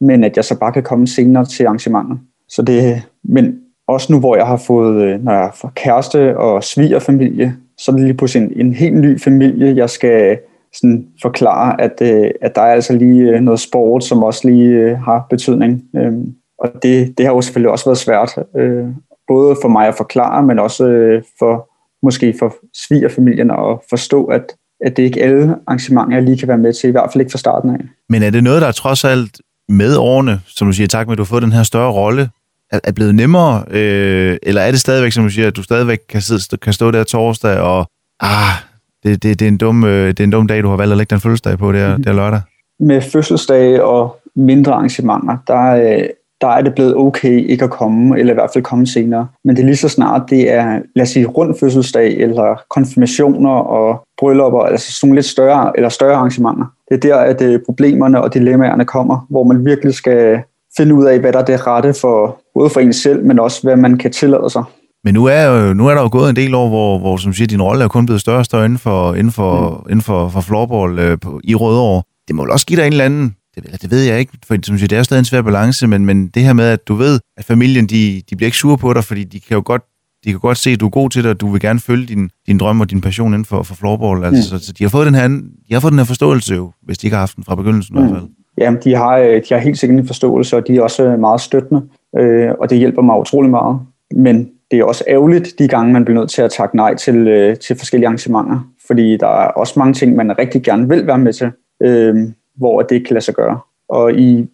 men at jeg så bare kan komme senere til arrangementer. Så det, men også nu, hvor jeg har fået, øh, når jeg får kæreste og svigerfamilie, så er det lige pludselig en, en helt ny familie, jeg skal øh, sådan forklare, at, øh, at der er altså lige øh, noget sport, som også lige øh, har betydning. Øh, og det, det har jo selvfølgelig også været svært. Øh, både for mig at forklare, men også øh, for måske for svigerfamilien at forstå, at, at det ikke alle arrangementer, jeg lige kan være med til, i hvert fald ikke fra starten af. Men er det noget, der er trods alt med årene, som du siger, tak med, at du har fået den her større rolle, er, er blevet nemmere, øh, eller er det stadigvæk, som du siger, at du stadigvæk kan, sidde, kan stå der torsdag og, ah, det, det, det, er en dum, øh, det er en dum dag, du har valgt at lægge den fødselsdag på, det er, mm. det er lørdag? Med fødselsdag og mindre arrangementer, der, øh, der er det blevet okay ikke at komme, eller i hvert fald komme senere. Men det er lige så snart, det er, lad os sige, rundt fødselsdag, eller konfirmationer og bryllupper, altså sådan lidt større, eller større arrangementer. Det er der, at øh, problemerne og dilemmaerne kommer, hvor man virkelig skal finde ud af, hvad der er det rette for både for en selv, men også hvad man kan tillade sig. Men nu er, jo, nu er der jo gået en del år, hvor, hvor som siger, din rolle er kun blevet større og større inden for, inden for, mm. inden for, for floorball øh, på, i Rødovre. Det må vel også give dig en eller anden, det, det ved jeg ikke, for som siger, det er stadig en svær balance, men, men det her med, at du ved, at familien, de, de bliver ikke sure på dig, fordi de kan jo godt de kan godt se, at du er god til det, og du vil gerne følge din, din drøm og din passion inden for, for floorball. Altså, mm. så, så de har fået den her, de har fået den her forståelse jo, hvis de ikke har haft den fra begyndelsen mm. i hvert fald. Jamen, de har, øh, de har helt sikkert en forståelse, og de er også øh, meget støttende, øh, og det hjælper mig utrolig meget. Men det er også ærgerligt, de gange man bliver nødt til at takke nej til, øh, til forskellige arrangementer, fordi der er også mange ting, man rigtig gerne vil være med til, øh, hvor det ikke kan lade sig gøre. Og i,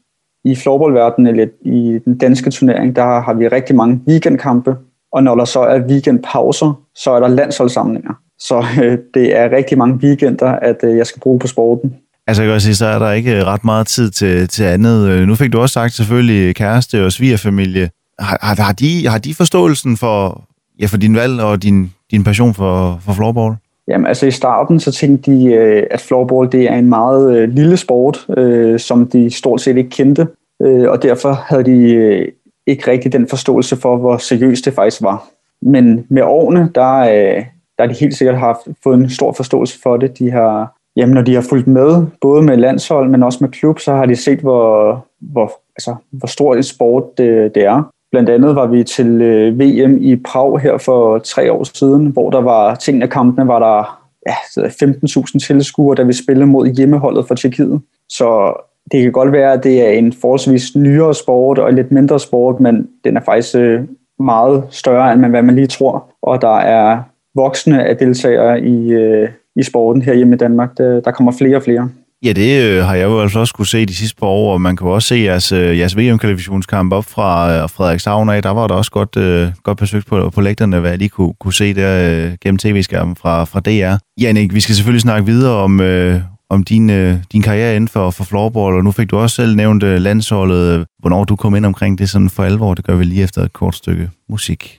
i floorballverdenen, eller i den danske turnering, der har vi rigtig mange weekendkampe, og når der så er weekendpauser, så er der landsholdssamlinger. Så øh, det er rigtig mange weekender, at øh, jeg skal bruge på sporten. Altså jeg kan sige, så er der ikke øh, ret meget tid til, til andet. Øh, nu fik du også sagt selvfølgelig øh, kæreste og svigerfamilie. Har, har, har, de, har de forståelsen for, ja, for din valg og din, din passion for, for floorball? Jamen altså i starten så tænkte de, at floorball det er en meget lille sport, øh, som de stort set ikke kendte. Øh, og derfor havde de ikke rigtig den forståelse for, hvor seriøst det faktisk var. Men med årene, der, øh, der har de helt sikkert haft, fået en stor forståelse for det. De har Jamen, når de har fulgt med, både med landshold, men også med klub, så har de set, hvor, hvor, altså, hvor stor en sport det, det er. Blandt andet var vi til øh, VM i Prag her for tre år siden, hvor der var ting af kampene, var der ja, 15.000 tilskuere, der vi spillede mod hjemmeholdet for Tjekkiet. Så det kan godt være, at det er en forholdsvis nyere sport og en lidt mindre sport, men den er faktisk øh, meget større, end hvad man lige tror. Og der er voksne af deltagere i, øh, i sporten her hjemme i Danmark. Der, der kommer flere og flere. Ja, det øh, har jeg jo altså også kunne se de sidste par år, og man kan jo også se jeres, øh, jeres VM-kvalifikationskamp op fra øh, Frederikshavn af. Der var der også godt, øh, godt besøgt på, på lægterne, hvad jeg lige kunne, kunne se der øh, gennem tv-skærmen fra, fra DR. Janik, vi skal selvfølgelig snakke videre om, øh, om din, øh, din karriere inden for, for floorball, og nu fik du også selv nævnt øh, landsholdet. Hvornår du kom ind omkring det sådan for alvor, det gør vi lige efter et kort stykke musik.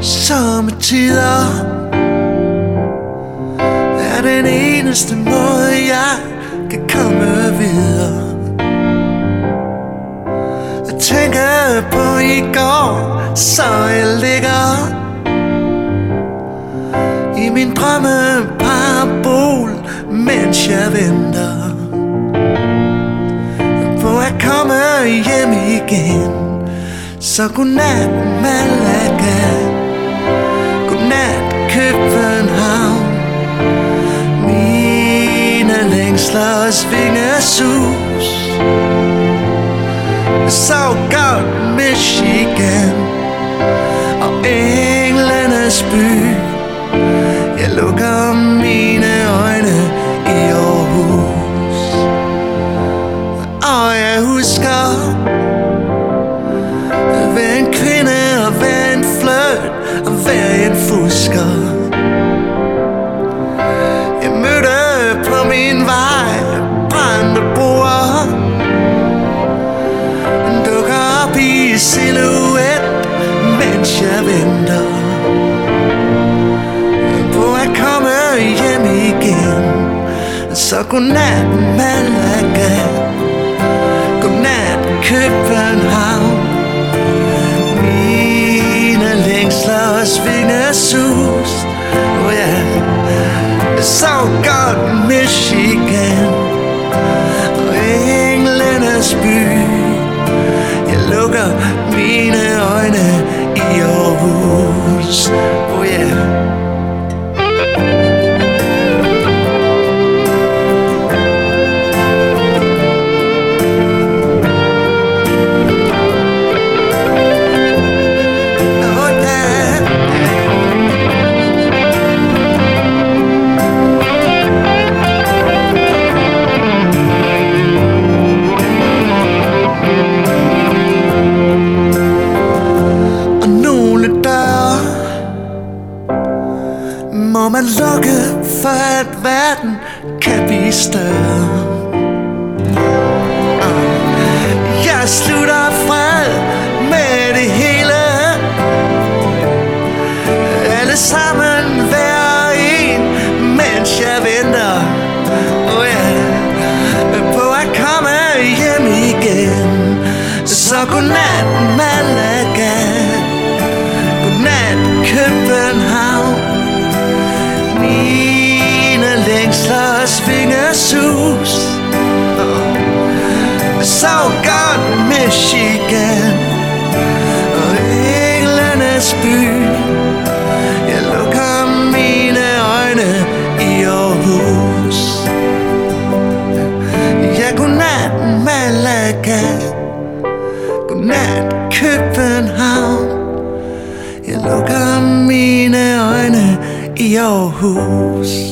Sommetider er den eneste måde, jeg kan komme videre. Jeg tænker på i går, så jeg ligger i min drømme parabol, mens jeg venter på at komme hjem igen. Så godnat, Malaga København Mine længsler svinger sus Så godt Michigan Og englenes by. Jeg lukker mine godnat Malaga Godnat København. Mine længsler og svinger sus Oh yeah. så godt Michigan. Og englenes by. Jeg lukker mine øjne i Aarhus. Oh yeah man yeah. for at verden kan blive større ah, Jeg slutter by. Jeg lukker mine øjne i Aarhus. Ja, godnat Malaga. Godnat København. Jeg lukker mine øjne i Aarhus.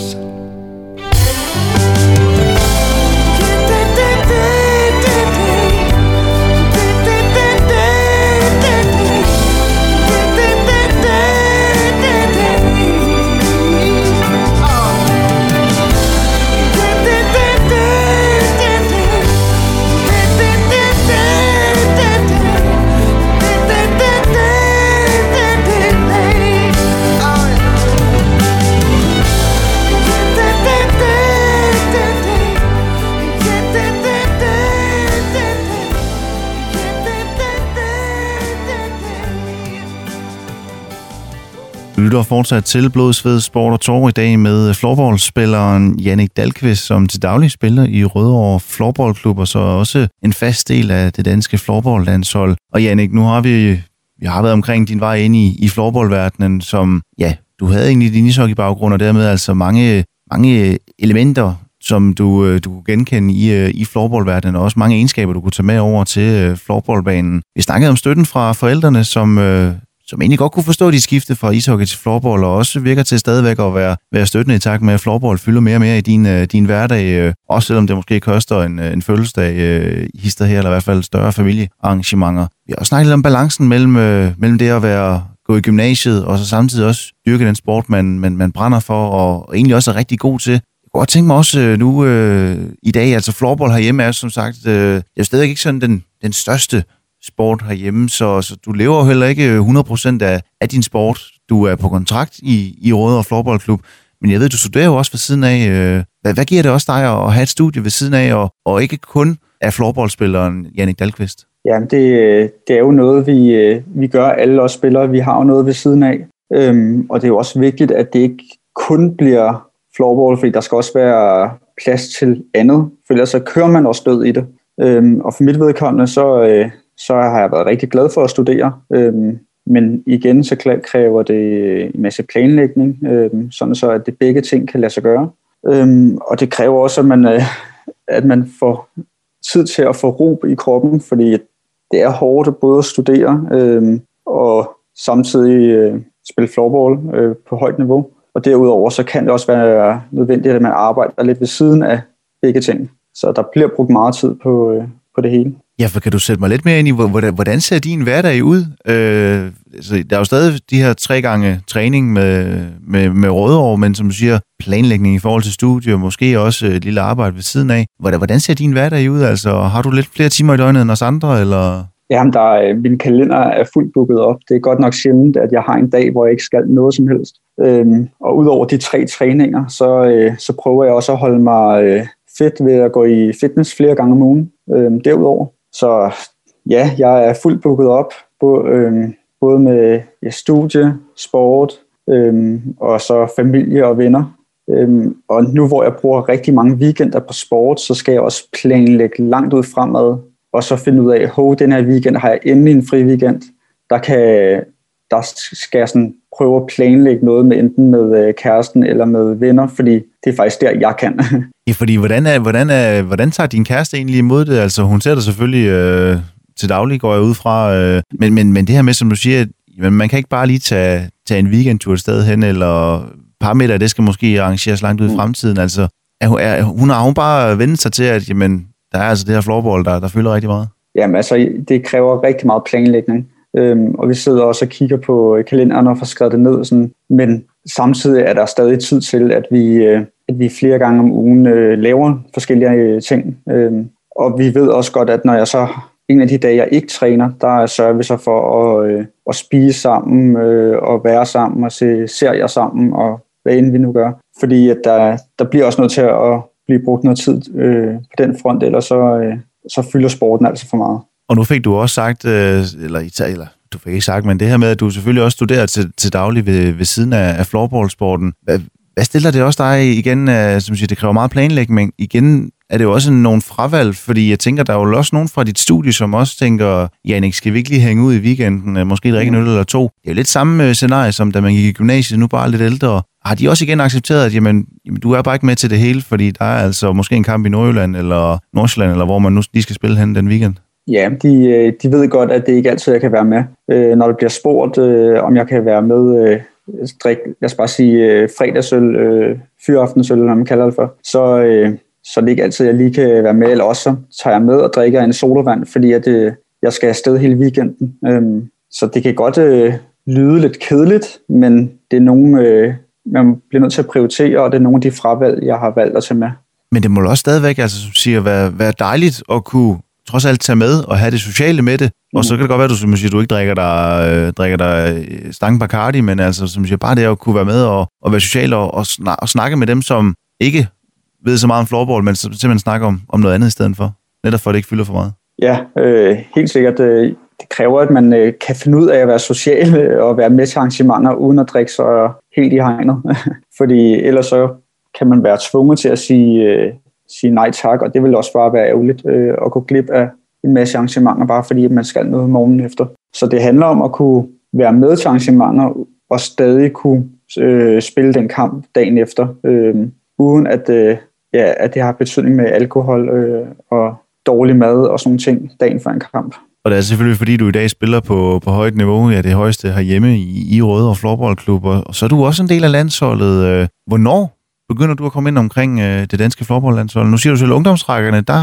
Lytter fortsat til Blodsved Sport og Torv i dag med floorballspilleren Jannik Dalqvist, som til daglig spiller i Rødovre Floorballklub, og så også en fast del af det danske floorballlandshold. Og Jannik, nu har vi, vi har været omkring din vej ind i, i floorballverdenen, som, ja, du havde egentlig din ishockeybaggrund, og dermed altså mange, mange elementer, som du, øh, du kunne genkende i, øh, i floorballverdenen, og også mange egenskaber, du kunne tage med over til øh, floorballbanen. Vi snakkede om støtten fra forældrene, som, som egentlig godt kunne forstå de skifte fra ishockey til floorball, og også virker til stadigvæk at være, være støttende i takt med, at floorball fylder mere og mere i din, øh, din hverdag, øh, også selvom det måske koster en, øh, en fødselsdag uh, hister her, eller i hvert fald større familiearrangementer. Vi har også snakket lidt om balancen mellem, mellem det at være gå i gymnasiet, og så samtidig også dyrke den sport, man, man, man brænder for, og, egentlig også er rigtig god til. Jeg kunne godt tænke mig også nu øh, i dag, altså floorball herhjemme er som sagt, øh, jeg er stadig ikke sådan den, den største sport herhjemme, så, så du lever jo heller ikke øh, 100% af, af din sport. Du er på kontrakt i, i Røde og Floorballklub, men jeg ved, du studerer jo også ved siden af. Øh, hvad, hvad giver det også dig at have et studie ved siden af, og, og ikke kun af floorballspilleren Jannik Dahlqvist? Ja, det, øh, det er jo noget, vi, vi gør alle os spillere. Vi har jo noget ved siden af, øhm, og det er jo også vigtigt, at det ikke kun bliver floorball, fordi der skal også være plads til andet, for ellers så kører man også død i det. Øhm, og for mit vedkommende, så, øh, så har jeg været rigtig glad for at studere. Øhm, men igen, så kræver det en masse planlægning, øhm, sådan så at det begge ting kan lade sig gøre. Øhm, og det kræver også, at man, øh, at man får tid til at få ro i kroppen, fordi det er hårdt at både at studere øhm, og samtidig øh, spille floorball øh, på højt niveau. Og derudover så kan det også være nødvendigt, at man arbejder lidt ved siden af begge ting. Så der bliver brugt meget tid på, øh, på det hele. Ja, for kan du sætte mig lidt mere ind i, hvordan, hvordan ser din hverdag ud? Øh, altså, der er jo stadig de her tre gange træning med, med, med Rødovre, men som du siger, planlægning i forhold til studie, og måske også et lille arbejde ved siden af. Hvordan, hvordan ser din hverdag ud? Altså, har du lidt flere timer i døgnet end os andre, eller... Jamen, der er, min kalender er fuldt booket op. Det er godt nok sjældent, at jeg har en dag, hvor jeg ikke skal noget som helst. Øhm, og udover de tre træninger, så, øh, så prøver jeg også at holde mig øh, fedt ved at gå i fitness flere gange om ugen øh, derudover. Så ja, jeg er fuldt booket op, både, øhm, både med ja, studie, sport øhm, og så familie og venner. Øhm, og nu hvor jeg bruger rigtig mange weekender på sport, så skal jeg også planlægge langt ud fremad, og så finde ud af, at den her weekend har jeg endelig en fri weekend. Der, kan, der skal jeg sådan prøve at planlægge noget med enten med øh, kæresten eller med venner, fordi det er faktisk der, jeg kan. <laughs> ja, fordi hvordan, er, hvordan, er, hvordan tager din kæreste egentlig imod det? Altså, hun ser dig selvfølgelig øh, til daglig, går jeg ud fra, øh, men, men, men det her med, som du siger, at man kan ikke bare lige tage, tage en weekendtur et sted hen, eller parametre, det skal måske arrangeres langt ud i mm. fremtiden. Altså, er, er, hun har hun bare vendt sig til, at jamen, der er altså det her floorball, der, der fylder rigtig meget? Jamen altså, det kræver rigtig meget planlægning. Øhm, og vi sidder også og kigger på kalenderen og får skrevet det ned. Sådan. Men samtidig er der stadig tid til, at vi, øh, at vi flere gange om ugen øh, laver forskellige øh, ting. Øh, og vi ved også godt, at når jeg så en af de dage, jeg ikke træner, der er servicer for at, øh, at spise sammen øh, og være sammen og se serier sammen og hvad end vi nu gør. Fordi at der, der bliver også noget til at blive brugt noget tid øh, på den front, eller så, øh, så fylder sporten altså for meget. Og nu fik du også sagt, øh, eller, eller du fik ikke sagt, men det her med, at du selvfølgelig også studerer til, til daglig ved, ved siden af, af floorballsporten. Hvad, stiller det også dig igen, uh, som siger, det kræver meget planlægning. Igen er det jo også nogle fravalg, fordi jeg tænker, der er jo også nogen fra dit studie, som også tænker, Janik, skal vi ikke lige hænge ud i weekenden, uh, måske drikke en øl eller to? Det er jo lidt samme uh, scenarie, som da man gik i gymnasiet, nu bare lidt ældre. Har de også igen accepteret, at jamen, jamen, du er bare ikke med til det hele, fordi der er altså måske en kamp i Nordjylland eller Nordsjælland, eller hvor man nu lige skal spille hen den weekend? Ja, de, øh, de ved godt, at det ikke altid jeg kan være med. Øh, når det bliver spurgt, øh, om jeg kan være med, øh, drikke, lad os bare sige øh, fredagsøl, øh, fyraftensøl, eller man kalder det for, så, øh, så det ikke altid, jeg lige kan være med, eller også så tager jeg med og drikker en sodavand, fordi at, øh, jeg skal afsted hele weekenden. Øh, så det kan godt øh, lyde lidt kedeligt, men det er nogle, øh, man bliver nødt til at prioritere, og det er nogle af de fravalg, jeg har valgt at tage med. Men det må også stadigvæk, altså, som siger, være, være dejligt at kunne trods alt tage med og have det sociale med det. Mm. Og så kan det godt være, at du, som siger, du ikke drikker dig, øh, drikker dig øh, stang Bacardi, men altså, som siger, bare det at kunne være med og, og være social og, og, snak, og snakke med dem, som ikke ved så meget om floorball, men simpelthen snakke om, om noget andet i stedet for. Netop for, at det ikke fylder for meget. Ja, øh, helt sikkert. Øh, det kræver, at man øh, kan finde ud af at være social øh, og være med til arrangementer, uden at drikke så helt i hegnet. <laughs> Fordi ellers så kan man være tvunget til at sige, øh, sige nej tak, og det vil også bare være ærgerligt øh, at gå glip af en masse arrangementer, bare fordi man skal noget morgenen efter. Så det handler om at kunne være med til arrangementer og stadig kunne øh, spille den kamp dagen efter, øh, uden at, øh, ja, at det har betydning med alkohol øh, og dårlig mad og sådan ting dagen før en kamp. Og det er selvfølgelig, fordi du i dag spiller på, på højt niveau, ja, det højeste herhjemme i, i Røde og Floorballklub, og så er du også en del af landsholdet. Øh, hvornår begynder du at komme ind omkring øh, det danske floorballlandshold? Nu siger du selv ungdomsrækkerne, der,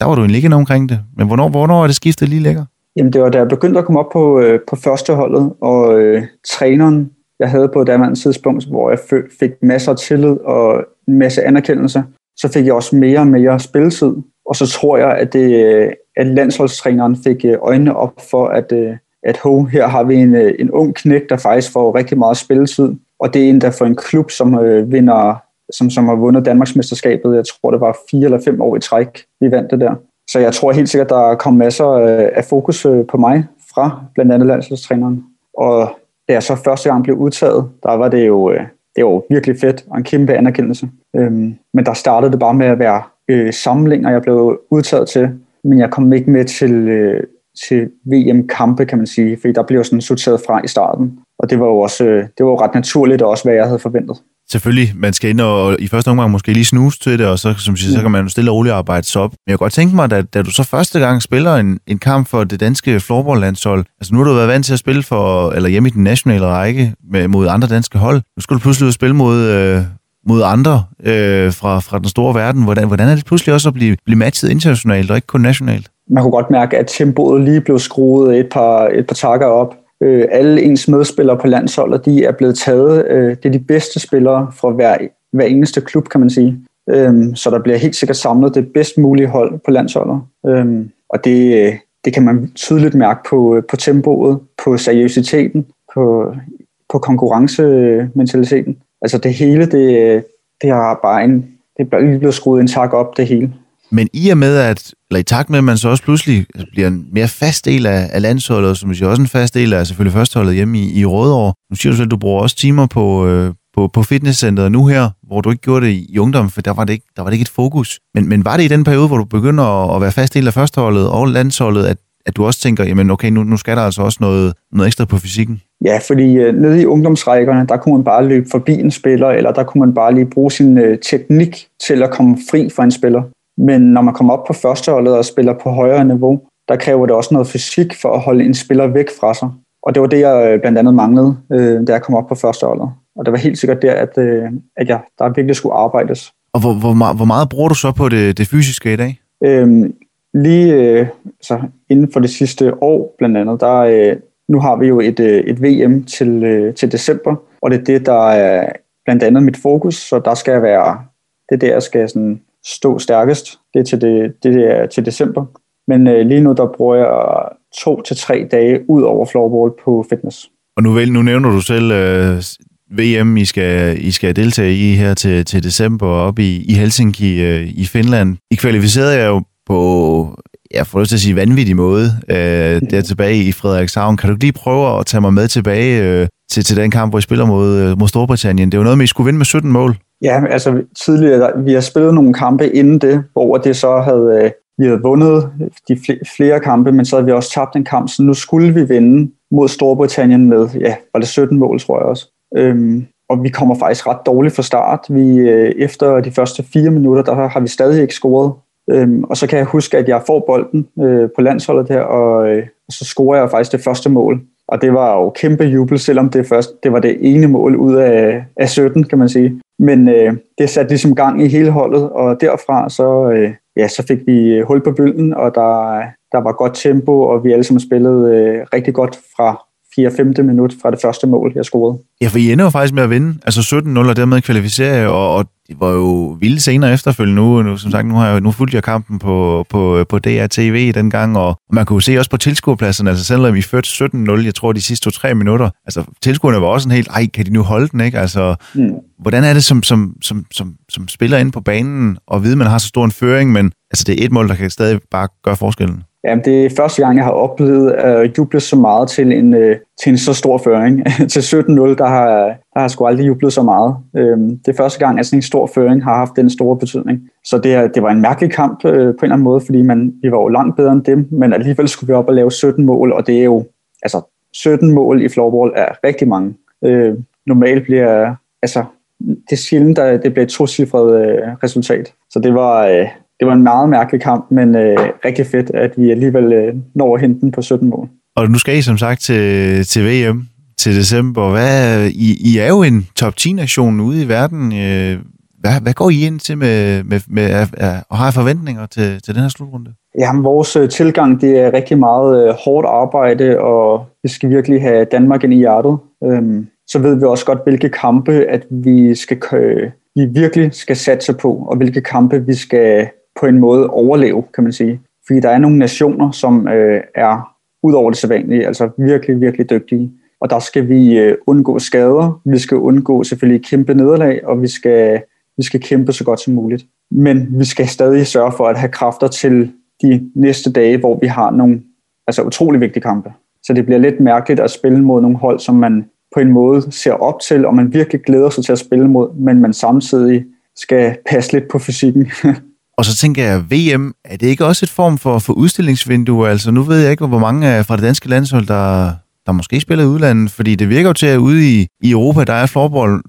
der var du en liggende omkring det. Men hvornår, hvornår er det skiftet lige lækker? Jamen det var da jeg begyndte at komme op på, øh, på førsteholdet, og øh, træneren, jeg havde på et andet tidspunkt, hvor jeg fik masser af tillid og en masse anerkendelse, så fik jeg også mere og mere spilletid. Og så tror jeg, at, det, øh, at landsholdstræneren fik øh, øjnene op for, at, øh, at ho, her har vi en, øh, en ung knæk, der faktisk får rigtig meget spilletid. Og det er en, der får en klub, som øh, vinder som, som har vundet Danmarksmesterskabet, jeg tror det var fire eller fem år i træk, vi vandt det der. Så jeg tror helt sikkert, der kom masser øh, af fokus øh, på mig fra blandt andet landsholdstræneren. Og da jeg så første gang blev udtaget, der var det jo, øh, det var jo virkelig fedt og en kæmpe anerkendelse. Øhm, men der startede det bare med at være samlinger, jeg blev udtaget til, men jeg kom ikke med til, til VM-kampe, kan man sige, fordi der blev sådan sorteret fra i starten. Og det var jo også det var jo ret naturligt, og også hvad jeg havde forventet selvfølgelig, man skal ind og i første omgang måske lige snuse til det, og så, som siger, så kan man stille og roligt arbejde sig op. Men jeg kan godt tænke mig, at da du så første gang spiller en, en kamp for det danske floorballlandshold, altså nu har du været vant til at spille for, eller hjemme i den nationale række med, mod andre danske hold. Nu skulle du pludselig ud og spille mod, øh, mod andre øh, fra, fra den store verden. Hvordan, hvordan er det pludselig også at blive, blive matchet internationalt og ikke kun nationalt? Man kunne godt mærke, at tempoet lige blev skruet et par, et par takker op. Øh, alle ens medspillere på landsholdet, de er blevet taget. Øh, det er de bedste spillere fra hver, hver eneste klub, kan man sige. Øh, så der bliver helt sikkert samlet det bedst mulige hold på landsholdet. Øh, og det, øh, det kan man tydeligt mærke på, øh, på tempoet, på seriøsiteten, på, på konkurrencementaliteten. Altså det hele, det, øh, det har bare en, det er blevet skruet en tak op, det hele. Men i og med, at, eller i takt med, at man så også pludselig bliver en mere fast del af, af landsholdet, som siger også en fast del af selvfølgelig førsteholdet hjemme i, i Rødovre. Nu siger du selv, at du bruger også timer på, øh, på, på fitnesscenteret nu her, hvor du ikke gjorde det i ungdom, for der var det ikke, der var det ikke et fokus. Men, men var det i den periode, hvor du begynder at, at være fast del af førsteholdet og landsholdet, at, at du også tænker, jamen okay, nu, nu skal der altså også noget, noget ekstra på fysikken? Ja, fordi øh, nede i ungdomsrækkerne, der kunne man bare løbe forbi en spiller, eller der kunne man bare lige bruge sin øh, teknik til at komme fri fra en spiller. Men når man kommer op på førsteholdet og spiller på højere niveau, der kræver det også noget fysik for at holde en spiller væk fra sig. Og det var det, jeg øh, blandt andet manglede, øh, da jeg kom op på førsteholdet. Og det var helt sikkert der, at, øh, at jeg, der virkelig skulle arbejdes. Og hvor, hvor, hvor meget bruger du så på det, det fysiske i dag? Øhm, lige øh, så inden for det sidste år, blandt andet, der, øh, nu har vi jo et, øh, et VM til, øh, til december, og det er det, der er blandt andet mit fokus, så der skal jeg være, det er der, jeg skal sådan stå stærkest, det er til, det, det er til december. Men øh, lige nu, der bruger jeg to til tre dage ud over floorball på fitness. Og nu, nu nævner du selv øh, VM, I skal, I skal deltage i her til, til december op i, i Helsinki øh, i Finland. I kvalificerede jer jo på, jeg får lyst til at sige, vanvittig måde øh, der tilbage i Frederikshavn. Kan du lige prøve at tage mig med tilbage øh, til, til den kamp, hvor I spiller mod, øh, mod Storbritannien? Det var noget med, I skulle vinde med 17 mål. Ja, altså tidligere, vi har spillet nogle kampe inden det, hvor det så havde, øh, vi havde vundet de flere kampe, men så havde vi også tabt en kamp, så nu skulle vi vinde mod Storbritannien med, ja, var det 17 mål, tror jeg også. Øhm, og vi kommer faktisk ret dårligt fra start. Vi, øh, efter de første fire minutter, der har vi stadig ikke scoret. Øhm, og så kan jeg huske, at jeg får bolden øh, på landsholdet her, og, øh, og så scorer jeg faktisk det første mål. Og det var jo kæmpe jubel, selvom det, først, det var det ene mål ud af, af 17, kan man sige. Men øh, det satte ligesom gang i hele holdet, og derfra så, øh, ja, så fik vi øh, hul på bylden, og der, der var godt tempo, og vi alle sammen spillede øh, rigtig godt fra 4-5. minut fra det første mål, jeg scorede. Ja, for I ender jo faktisk med at vinde, altså 17-0 og dermed kvalificere, og, og det var jo vilde senere efterfølgende nu. nu som sagt, nu, har jeg, nu fulgte jeg kampen på, på, på DRTV dengang, og man kunne se også på tilskuerpladsen, altså selvom vi førte 17-0, jeg tror de sidste 2-3 minutter, altså tilskuerne var også en helt, ej, kan de nu holde den, ikke? Altså, mm. hvordan er det som, som, som, som, som spiller ind på banen, og vide, man har så stor en føring, men altså det er et mål, der kan stadig bare gøre forskellen? Jamen, det er første gang, jeg har oplevet øh, at juble så meget til en, øh, til en så stor føring. <laughs> til 17-0, der har, der har jeg sgu aldrig jublet så meget. Øhm, det er første gang, at sådan en stor føring har haft den store betydning. Så det, det var en mærkelig kamp øh, på en eller anden måde, fordi man, vi var jo langt bedre end dem, men alligevel skulle vi op og lave 17 mål, og det er jo, altså 17 mål i floorball er rigtig mange. Øh, normalt bliver, altså det er sjældent, at det bliver et tocifret øh, resultat. Så det var, øh, det var en meget mærkelig kamp, men øh, rigtig fedt, at vi alligevel øh, når at hente den på 17 mål. Og nu skal I som sagt til, til VM til december. Hvad, I, I er jo en top 10-nation ude i verden. Øh, hvad, hvad går I ind til med, med, med at, at have forventninger til, til den her slutrunde? Jamen, vores øh, tilgang det er rigtig meget øh, hårdt arbejde, og vi skal virkelig have Danmark ind i hjertet. Øhm, så ved vi også godt, hvilke kampe at vi skal vi virkelig skal satse på, og hvilke kampe vi skal på en måde overleve, kan man sige. Fordi der er nogle nationer, som øh, er ud over det sædvanlige, altså virkelig, virkelig dygtige. Og der skal vi øh, undgå skader, vi skal undgå selvfølgelig kæmpe nederlag, og vi skal, vi skal kæmpe så godt som muligt. Men vi skal stadig sørge for at have kræfter til de næste dage, hvor vi har nogle altså utrolig vigtige kampe. Så det bliver lidt mærkeligt at spille mod nogle hold, som man på en måde ser op til, og man virkelig glæder sig til at spille mod, men man samtidig skal passe lidt på fysikken. <laughs> Og så tænker jeg, VM, er det ikke også et form for, for udstillingsvindue? Altså nu ved jeg ikke, hvor mange fra det danske landshold, der, der måske spiller i udlandet, fordi det virker jo til, at ude i, i Europa, der er floorball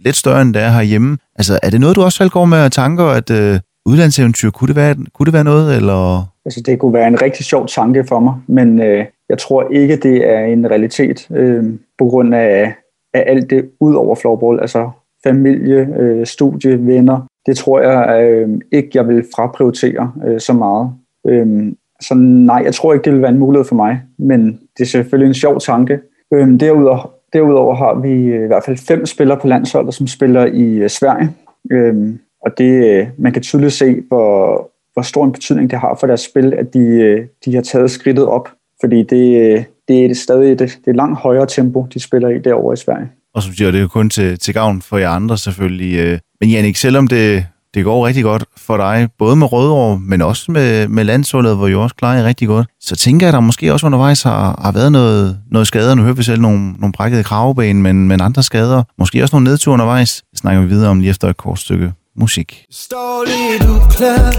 lidt større, end det er herhjemme. Altså er det noget, du også selv går med tanker, at øh, udlandseventyr, kunne det, være, kunne det være noget, eller... Altså det kunne være en rigtig sjov tanke for mig, men øh, jeg tror ikke, det er en realitet øh, på grund af, af alt det ud over floorball, altså familie, øh, studie, venner, det tror jeg øh, ikke, jeg vil fraprioritere øh, så meget. Øh, så nej, jeg tror ikke, det vil være en mulighed for mig, men det er selvfølgelig en sjov tanke. Øh, derudover, derudover har vi øh, i hvert fald fem spillere på landsholdet, som spiller i øh, Sverige. Øh, og det, øh, man kan tydeligt se, hvor, hvor stor en betydning det har for deres spil, at de, øh, de har taget skridtet op. Fordi det, øh, det er stadig det, det er langt højere tempo, de spiller i derovre i Sverige. Og som siger, det er jo kun til, til gavn for jer andre selvfølgelig. Øh, men Jannik, selvom det, det går rigtig godt for dig, både med Rødovre, men også med, med landsholdet, hvor I også klarer rigtig godt, så tænker jeg, at der måske også undervejs har, har været noget, noget skader. Nu hører vi selv nogle, nogle brækkede kravben, men, men andre skader. Måske også nogle nedture undervejs. Det snakker vi videre om lige efter et kort stykke musik. Står lidt uklar,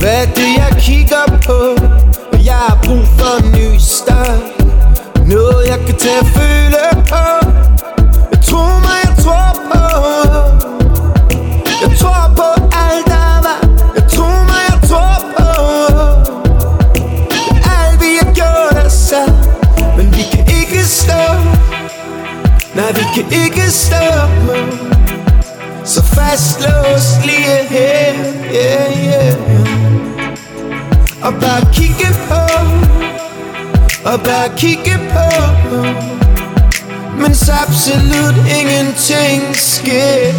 hvad det jeg kigger på, og jeg har brug for en ny start. Noget jeg kan tage føle på Tro mig, jeg tror på. Jeg tror på alt der var Jeg tror mig, jeg tror på. Alt vi har gjort er sat Men vi kan ikke stå Nej, vi kan ikke stå Så fastlås lige her. Yeah, yeah. Og bare kigge på. Og bare kigge på. Mens absolut ingenting sker.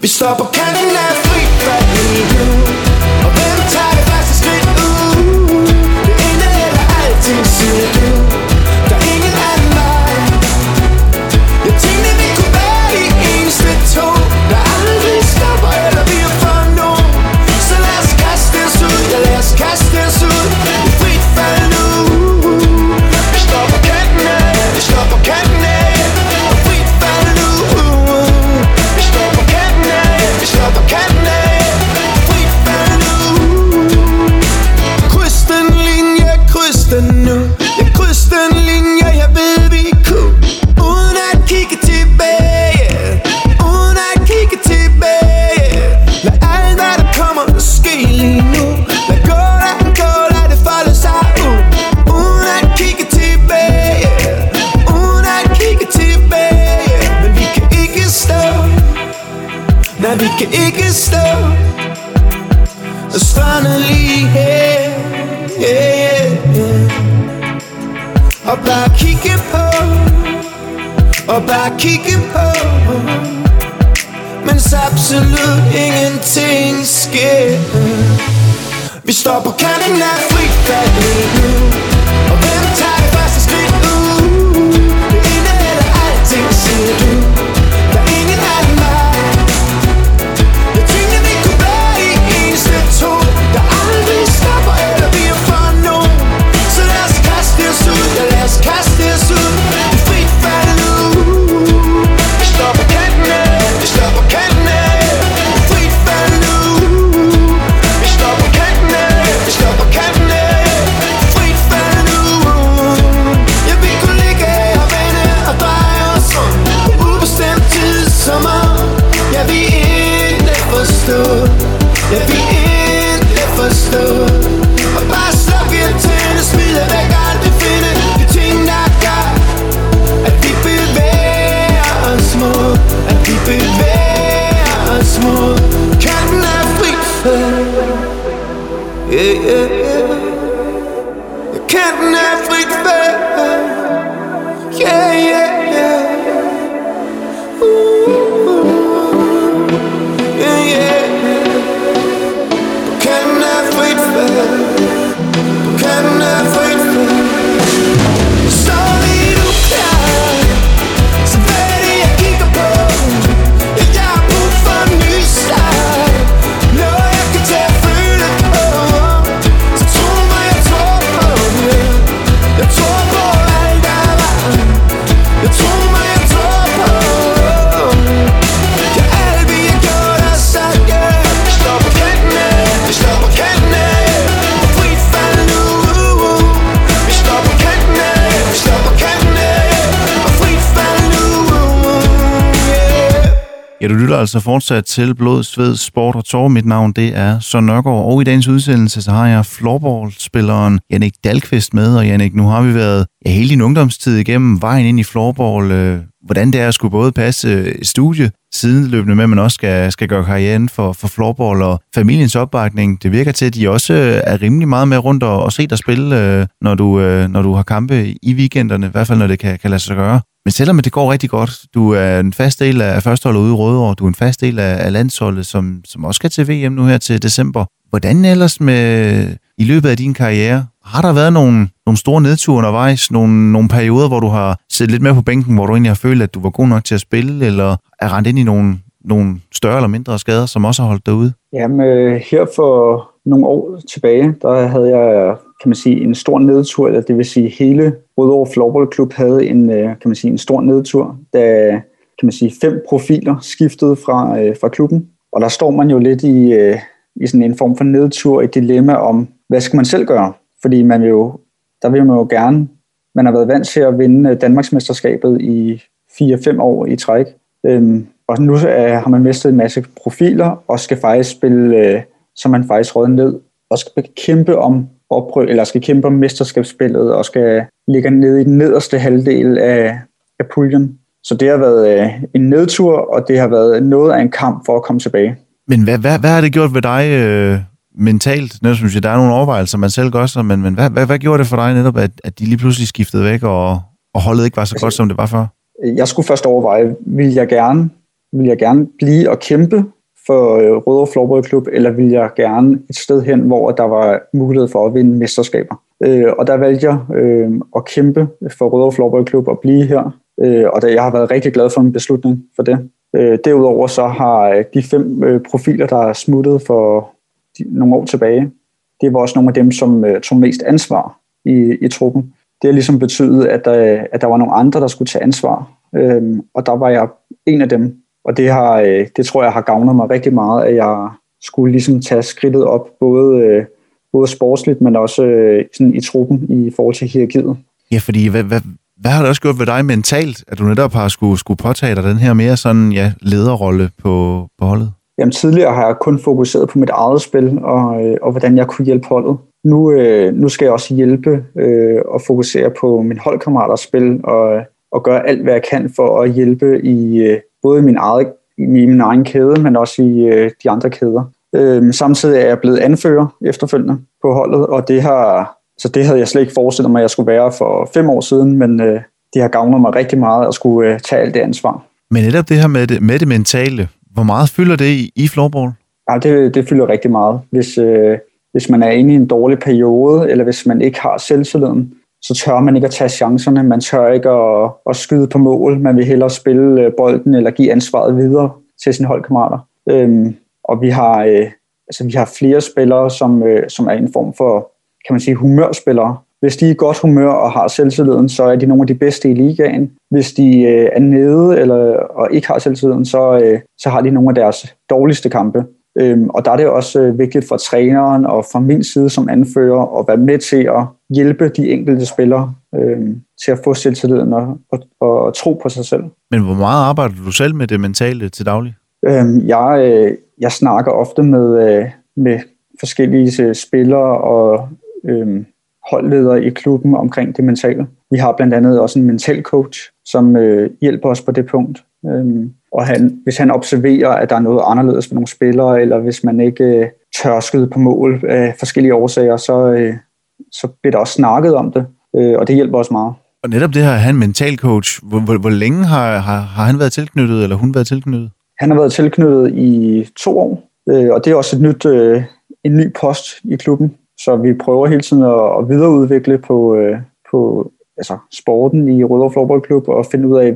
Vi står på kanten af frit fald lige nu forstår altså fortsat til Blod, Sved, Sport og Tår. Mit navn det er Søren Nørgaard, og i dagens udsendelse så har jeg floorball-spilleren Jannik Dalqvist med. Og Jannik, nu har vi været ja, hele din ungdomstid igennem vejen ind i floorball. Øh, hvordan det er at skulle både passe et studie sideløbende med, at man også skal, skal gøre karrieren for, for floorball og familiens opbakning. Det virker til, at de også øh, er rimelig meget med rundt og, og se dig spille, øh, når, du, når du har kampe i weekenderne, i hvert fald når det kan, kan lade sig gøre. Men selvom det går rigtig godt, du er en fast del af førsteholdet ude i Rødovre, du er en fast del af, af landsholdet, som, som også skal til VM nu her til december. Hvordan ellers med i løbet af din karriere, har der været nogle, nogle store nedture undervejs, nogle, nogle perioder, hvor du har siddet lidt mere på bænken, hvor du egentlig har følt, at du var god nok til at spille, eller er rent ind i nogle, nogle større eller mindre skader, som også har holdt dig ude? Jamen, øh, her for nogle år tilbage, der havde jeg, kan man sige, en stor nedtur, eller det vil sige, hele Rødovre Floorball Klub havde en, øh, kan man sige, en stor nedtur, da kan man sige, fem profiler skiftede fra, øh, fra klubben. Og der står man jo lidt i, øh, i sådan en form for nedtur, et dilemma om, hvad skal man selv gøre? Fordi man jo, der vil man jo gerne, man har været vant til at vinde øh, Danmarksmesterskabet i 4-5 år i træk. Øhm, og nu øh, har man mistet en masse profiler, og skal faktisk spille, øh, man faktisk råd ned, og skal kæmpe om oprø, eller skal kæmpe om mesterskabsspillet, og skal ligge nede i den nederste halvdel af, af puljen. Så det har været øh, en nedtur, og det har været noget af en kamp for at komme tilbage. Men hvad, hvad, hvad har det gjort ved dig øh, mentalt? Netop, synes jeg, der er nogle overvejelser, man selv gør sig, men, men hvad, hvad, hvad gjorde det for dig netop, at, at de lige pludselig skiftede væk, og, og holdet ikke var så altså, godt, som det var før? Jeg skulle først overveje, vil jeg gerne, vil jeg gerne blive og kæmpe for øh, Rødovre Floorballklub, eller vil jeg gerne et sted hen, hvor der var mulighed for at vinde mesterskaber. Øh, og der valgte jeg øh, at kæmpe for Rødovre Floorballklub og blive her. Øh, og der, jeg har været rigtig glad for min beslutning for det. Øh, derudover så har øh, de fem øh, profiler, der er smuttet for de, nogle år tilbage, det var også nogle af dem, som øh, tog mest ansvar i, i truppen. Det har ligesom betydet, at, der, at der var nogle andre, der skulle tage ansvar. Øh, og der var jeg en af dem. Og det, har, øh, det tror jeg har gavnet mig rigtig meget, at jeg skulle ligesom tage skridtet op, både, øh, både sportsligt, men også øh, sådan i truppen i forhold til hierarkiet. Ja, fordi hvad, hvad, hvad har det også gjort ved dig mentalt, at du netop har skulle, skulle påtage dig den her mere sådan, ja, lederrolle på, på holdet? Jamen tidligere har jeg kun fokuseret på mit eget spil, og, øh, og hvordan jeg kunne hjælpe holdet. Nu, øh, nu skal jeg også hjælpe øh, og fokusere på min holdkammeraters spil, og, og gøre alt, hvad jeg kan for at hjælpe i øh, både min, eget, i min egen kæde, men også i øh, de andre kæder. Øh, samtidig er jeg blevet anfører efterfølgende på holdet, og det har så det havde jeg slet ikke forestillet mig, at jeg skulle være for fem år siden, men øh, det har gavnet mig rigtig meget at skulle øh, tage alt det ansvar. Men netop det her med det, med det mentale, hvor meget fylder det i, i floorball? Ja, det, det fylder rigtig meget. Hvis, øh, hvis man er inde i en dårlig periode, eller hvis man ikke har selvtilliden, så tør man ikke at tage chancerne. Man tør ikke at, at skyde på mål. Man vil hellere spille øh, bolden eller give ansvaret videre til sine holdkammerater. Øhm, og vi har, øh, altså, vi har flere spillere, som, øh, som er en form for kan man sige, humørspillere. Hvis de er i godt humør og har selvtilliden, så er de nogle af de bedste i ligaen. Hvis de øh, er nede eller, og ikke har selvtilliden, så, øh, så har de nogle af deres dårligste kampe. Øhm, og der er det også øh, vigtigt for træneren og fra min side som anfører at være med til at hjælpe de enkelte spillere øhm, til at få selvtilliden og, og, og tro på sig selv. Men hvor meget arbejder du selv med det mentale til daglig? Øhm, jeg, øh, jeg snakker ofte med, øh, med forskellige øh, spillere og øh, holdledere i klubben omkring det mentale. Vi har blandt andet også en mental coach, som øh, hjælper os på det punkt. Øh, og han, hvis han observerer, at der er noget anderledes med nogle spillere, eller hvis man ikke øh, tør skyde på mål af forskellige årsager, så, øh, så bliver der også snakket om det, øh, og det hjælper os meget. Og netop det her, han mental coach, hvor, hvor, hvor længe har, har, har han været tilknyttet, eller hun været tilknyttet? Han har været tilknyttet i to år, øh, og det er også et nyt, øh, en ny post i klubben. Så vi prøver hele tiden at, at videreudvikle på, øh, på altså sporten i Rødovre Floorballklub og finde ud af,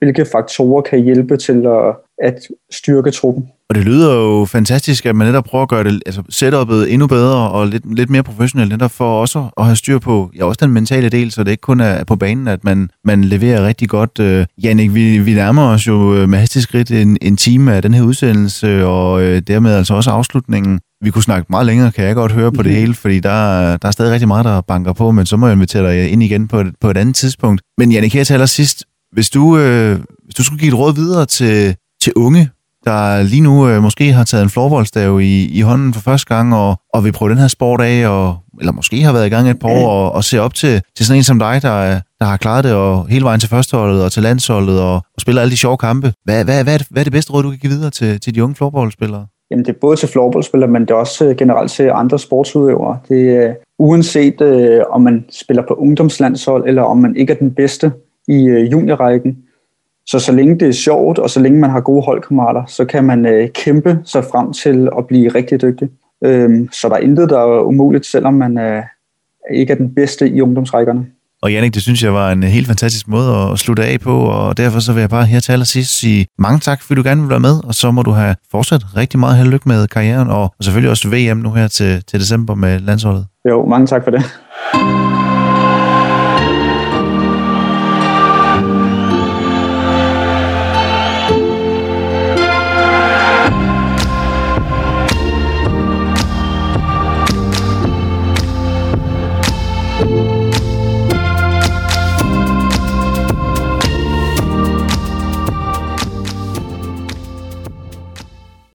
hvilke faktorer kan hjælpe til at, at styrke truppen. Og det lyder jo fantastisk, at man netop prøver at gøre det, altså setupet endnu bedre og lidt, lidt mere professionelt, netop for også at have styr på, ja, også den mentale del, så det ikke kun er på banen, at man, man leverer rigtig godt. Øh, Jannik, vi, vi nærmer os jo øh, med hastig skridt en, en time af den her udsendelse, og øh, dermed altså også afslutningen. Vi kunne snakke meget længere, kan jeg godt høre på det mhm. hele, fordi der, der er stadig rigtig meget, der banker på, men så må jeg invitere dig ind igen på et, på et andet tidspunkt. Men Jannik, her til sidst, hvis du, øh, hvis du skulle give et råd videre til, til unge, der lige nu øh, måske har taget en florboldstav i, i hånden for første gang, og, og vil prøve den her sport af, og, eller måske har været i gang et par år, og, og se op til, til sådan en som dig, der, der har klaret det og hele vejen til førsteholdet og til landsholdet, og, og spiller alle de sjove kampe. Hvad, hvad, hvad, er det, hvad er det bedste råd, du kan give videre til, til de unge florboldspillere? Jamen, det er både til floorballspillere, men det er også øh, generelt til andre sportsudøvere. Det er øh, uanset øh, om man spiller på ungdomslandshold, eller om man ikke er den bedste i øh, juniorrækken. Så så længe det er sjovt, og så længe man har gode holdkammerater, så kan man øh, kæmpe sig frem til at blive rigtig dygtig. Øh, så der er intet, der er umuligt, selvom man øh, ikke er den bedste i ungdomsrækkerne. Og Jannik, det synes jeg var en helt fantastisk måde at slutte af på, og derfor så vil jeg bare her til allersidst sige mange tak, fordi du gerne vil være med, og så må du have fortsat rigtig meget held og lykke med karrieren, og selvfølgelig også VM nu her til, til december med landsholdet. Jo, mange tak for det.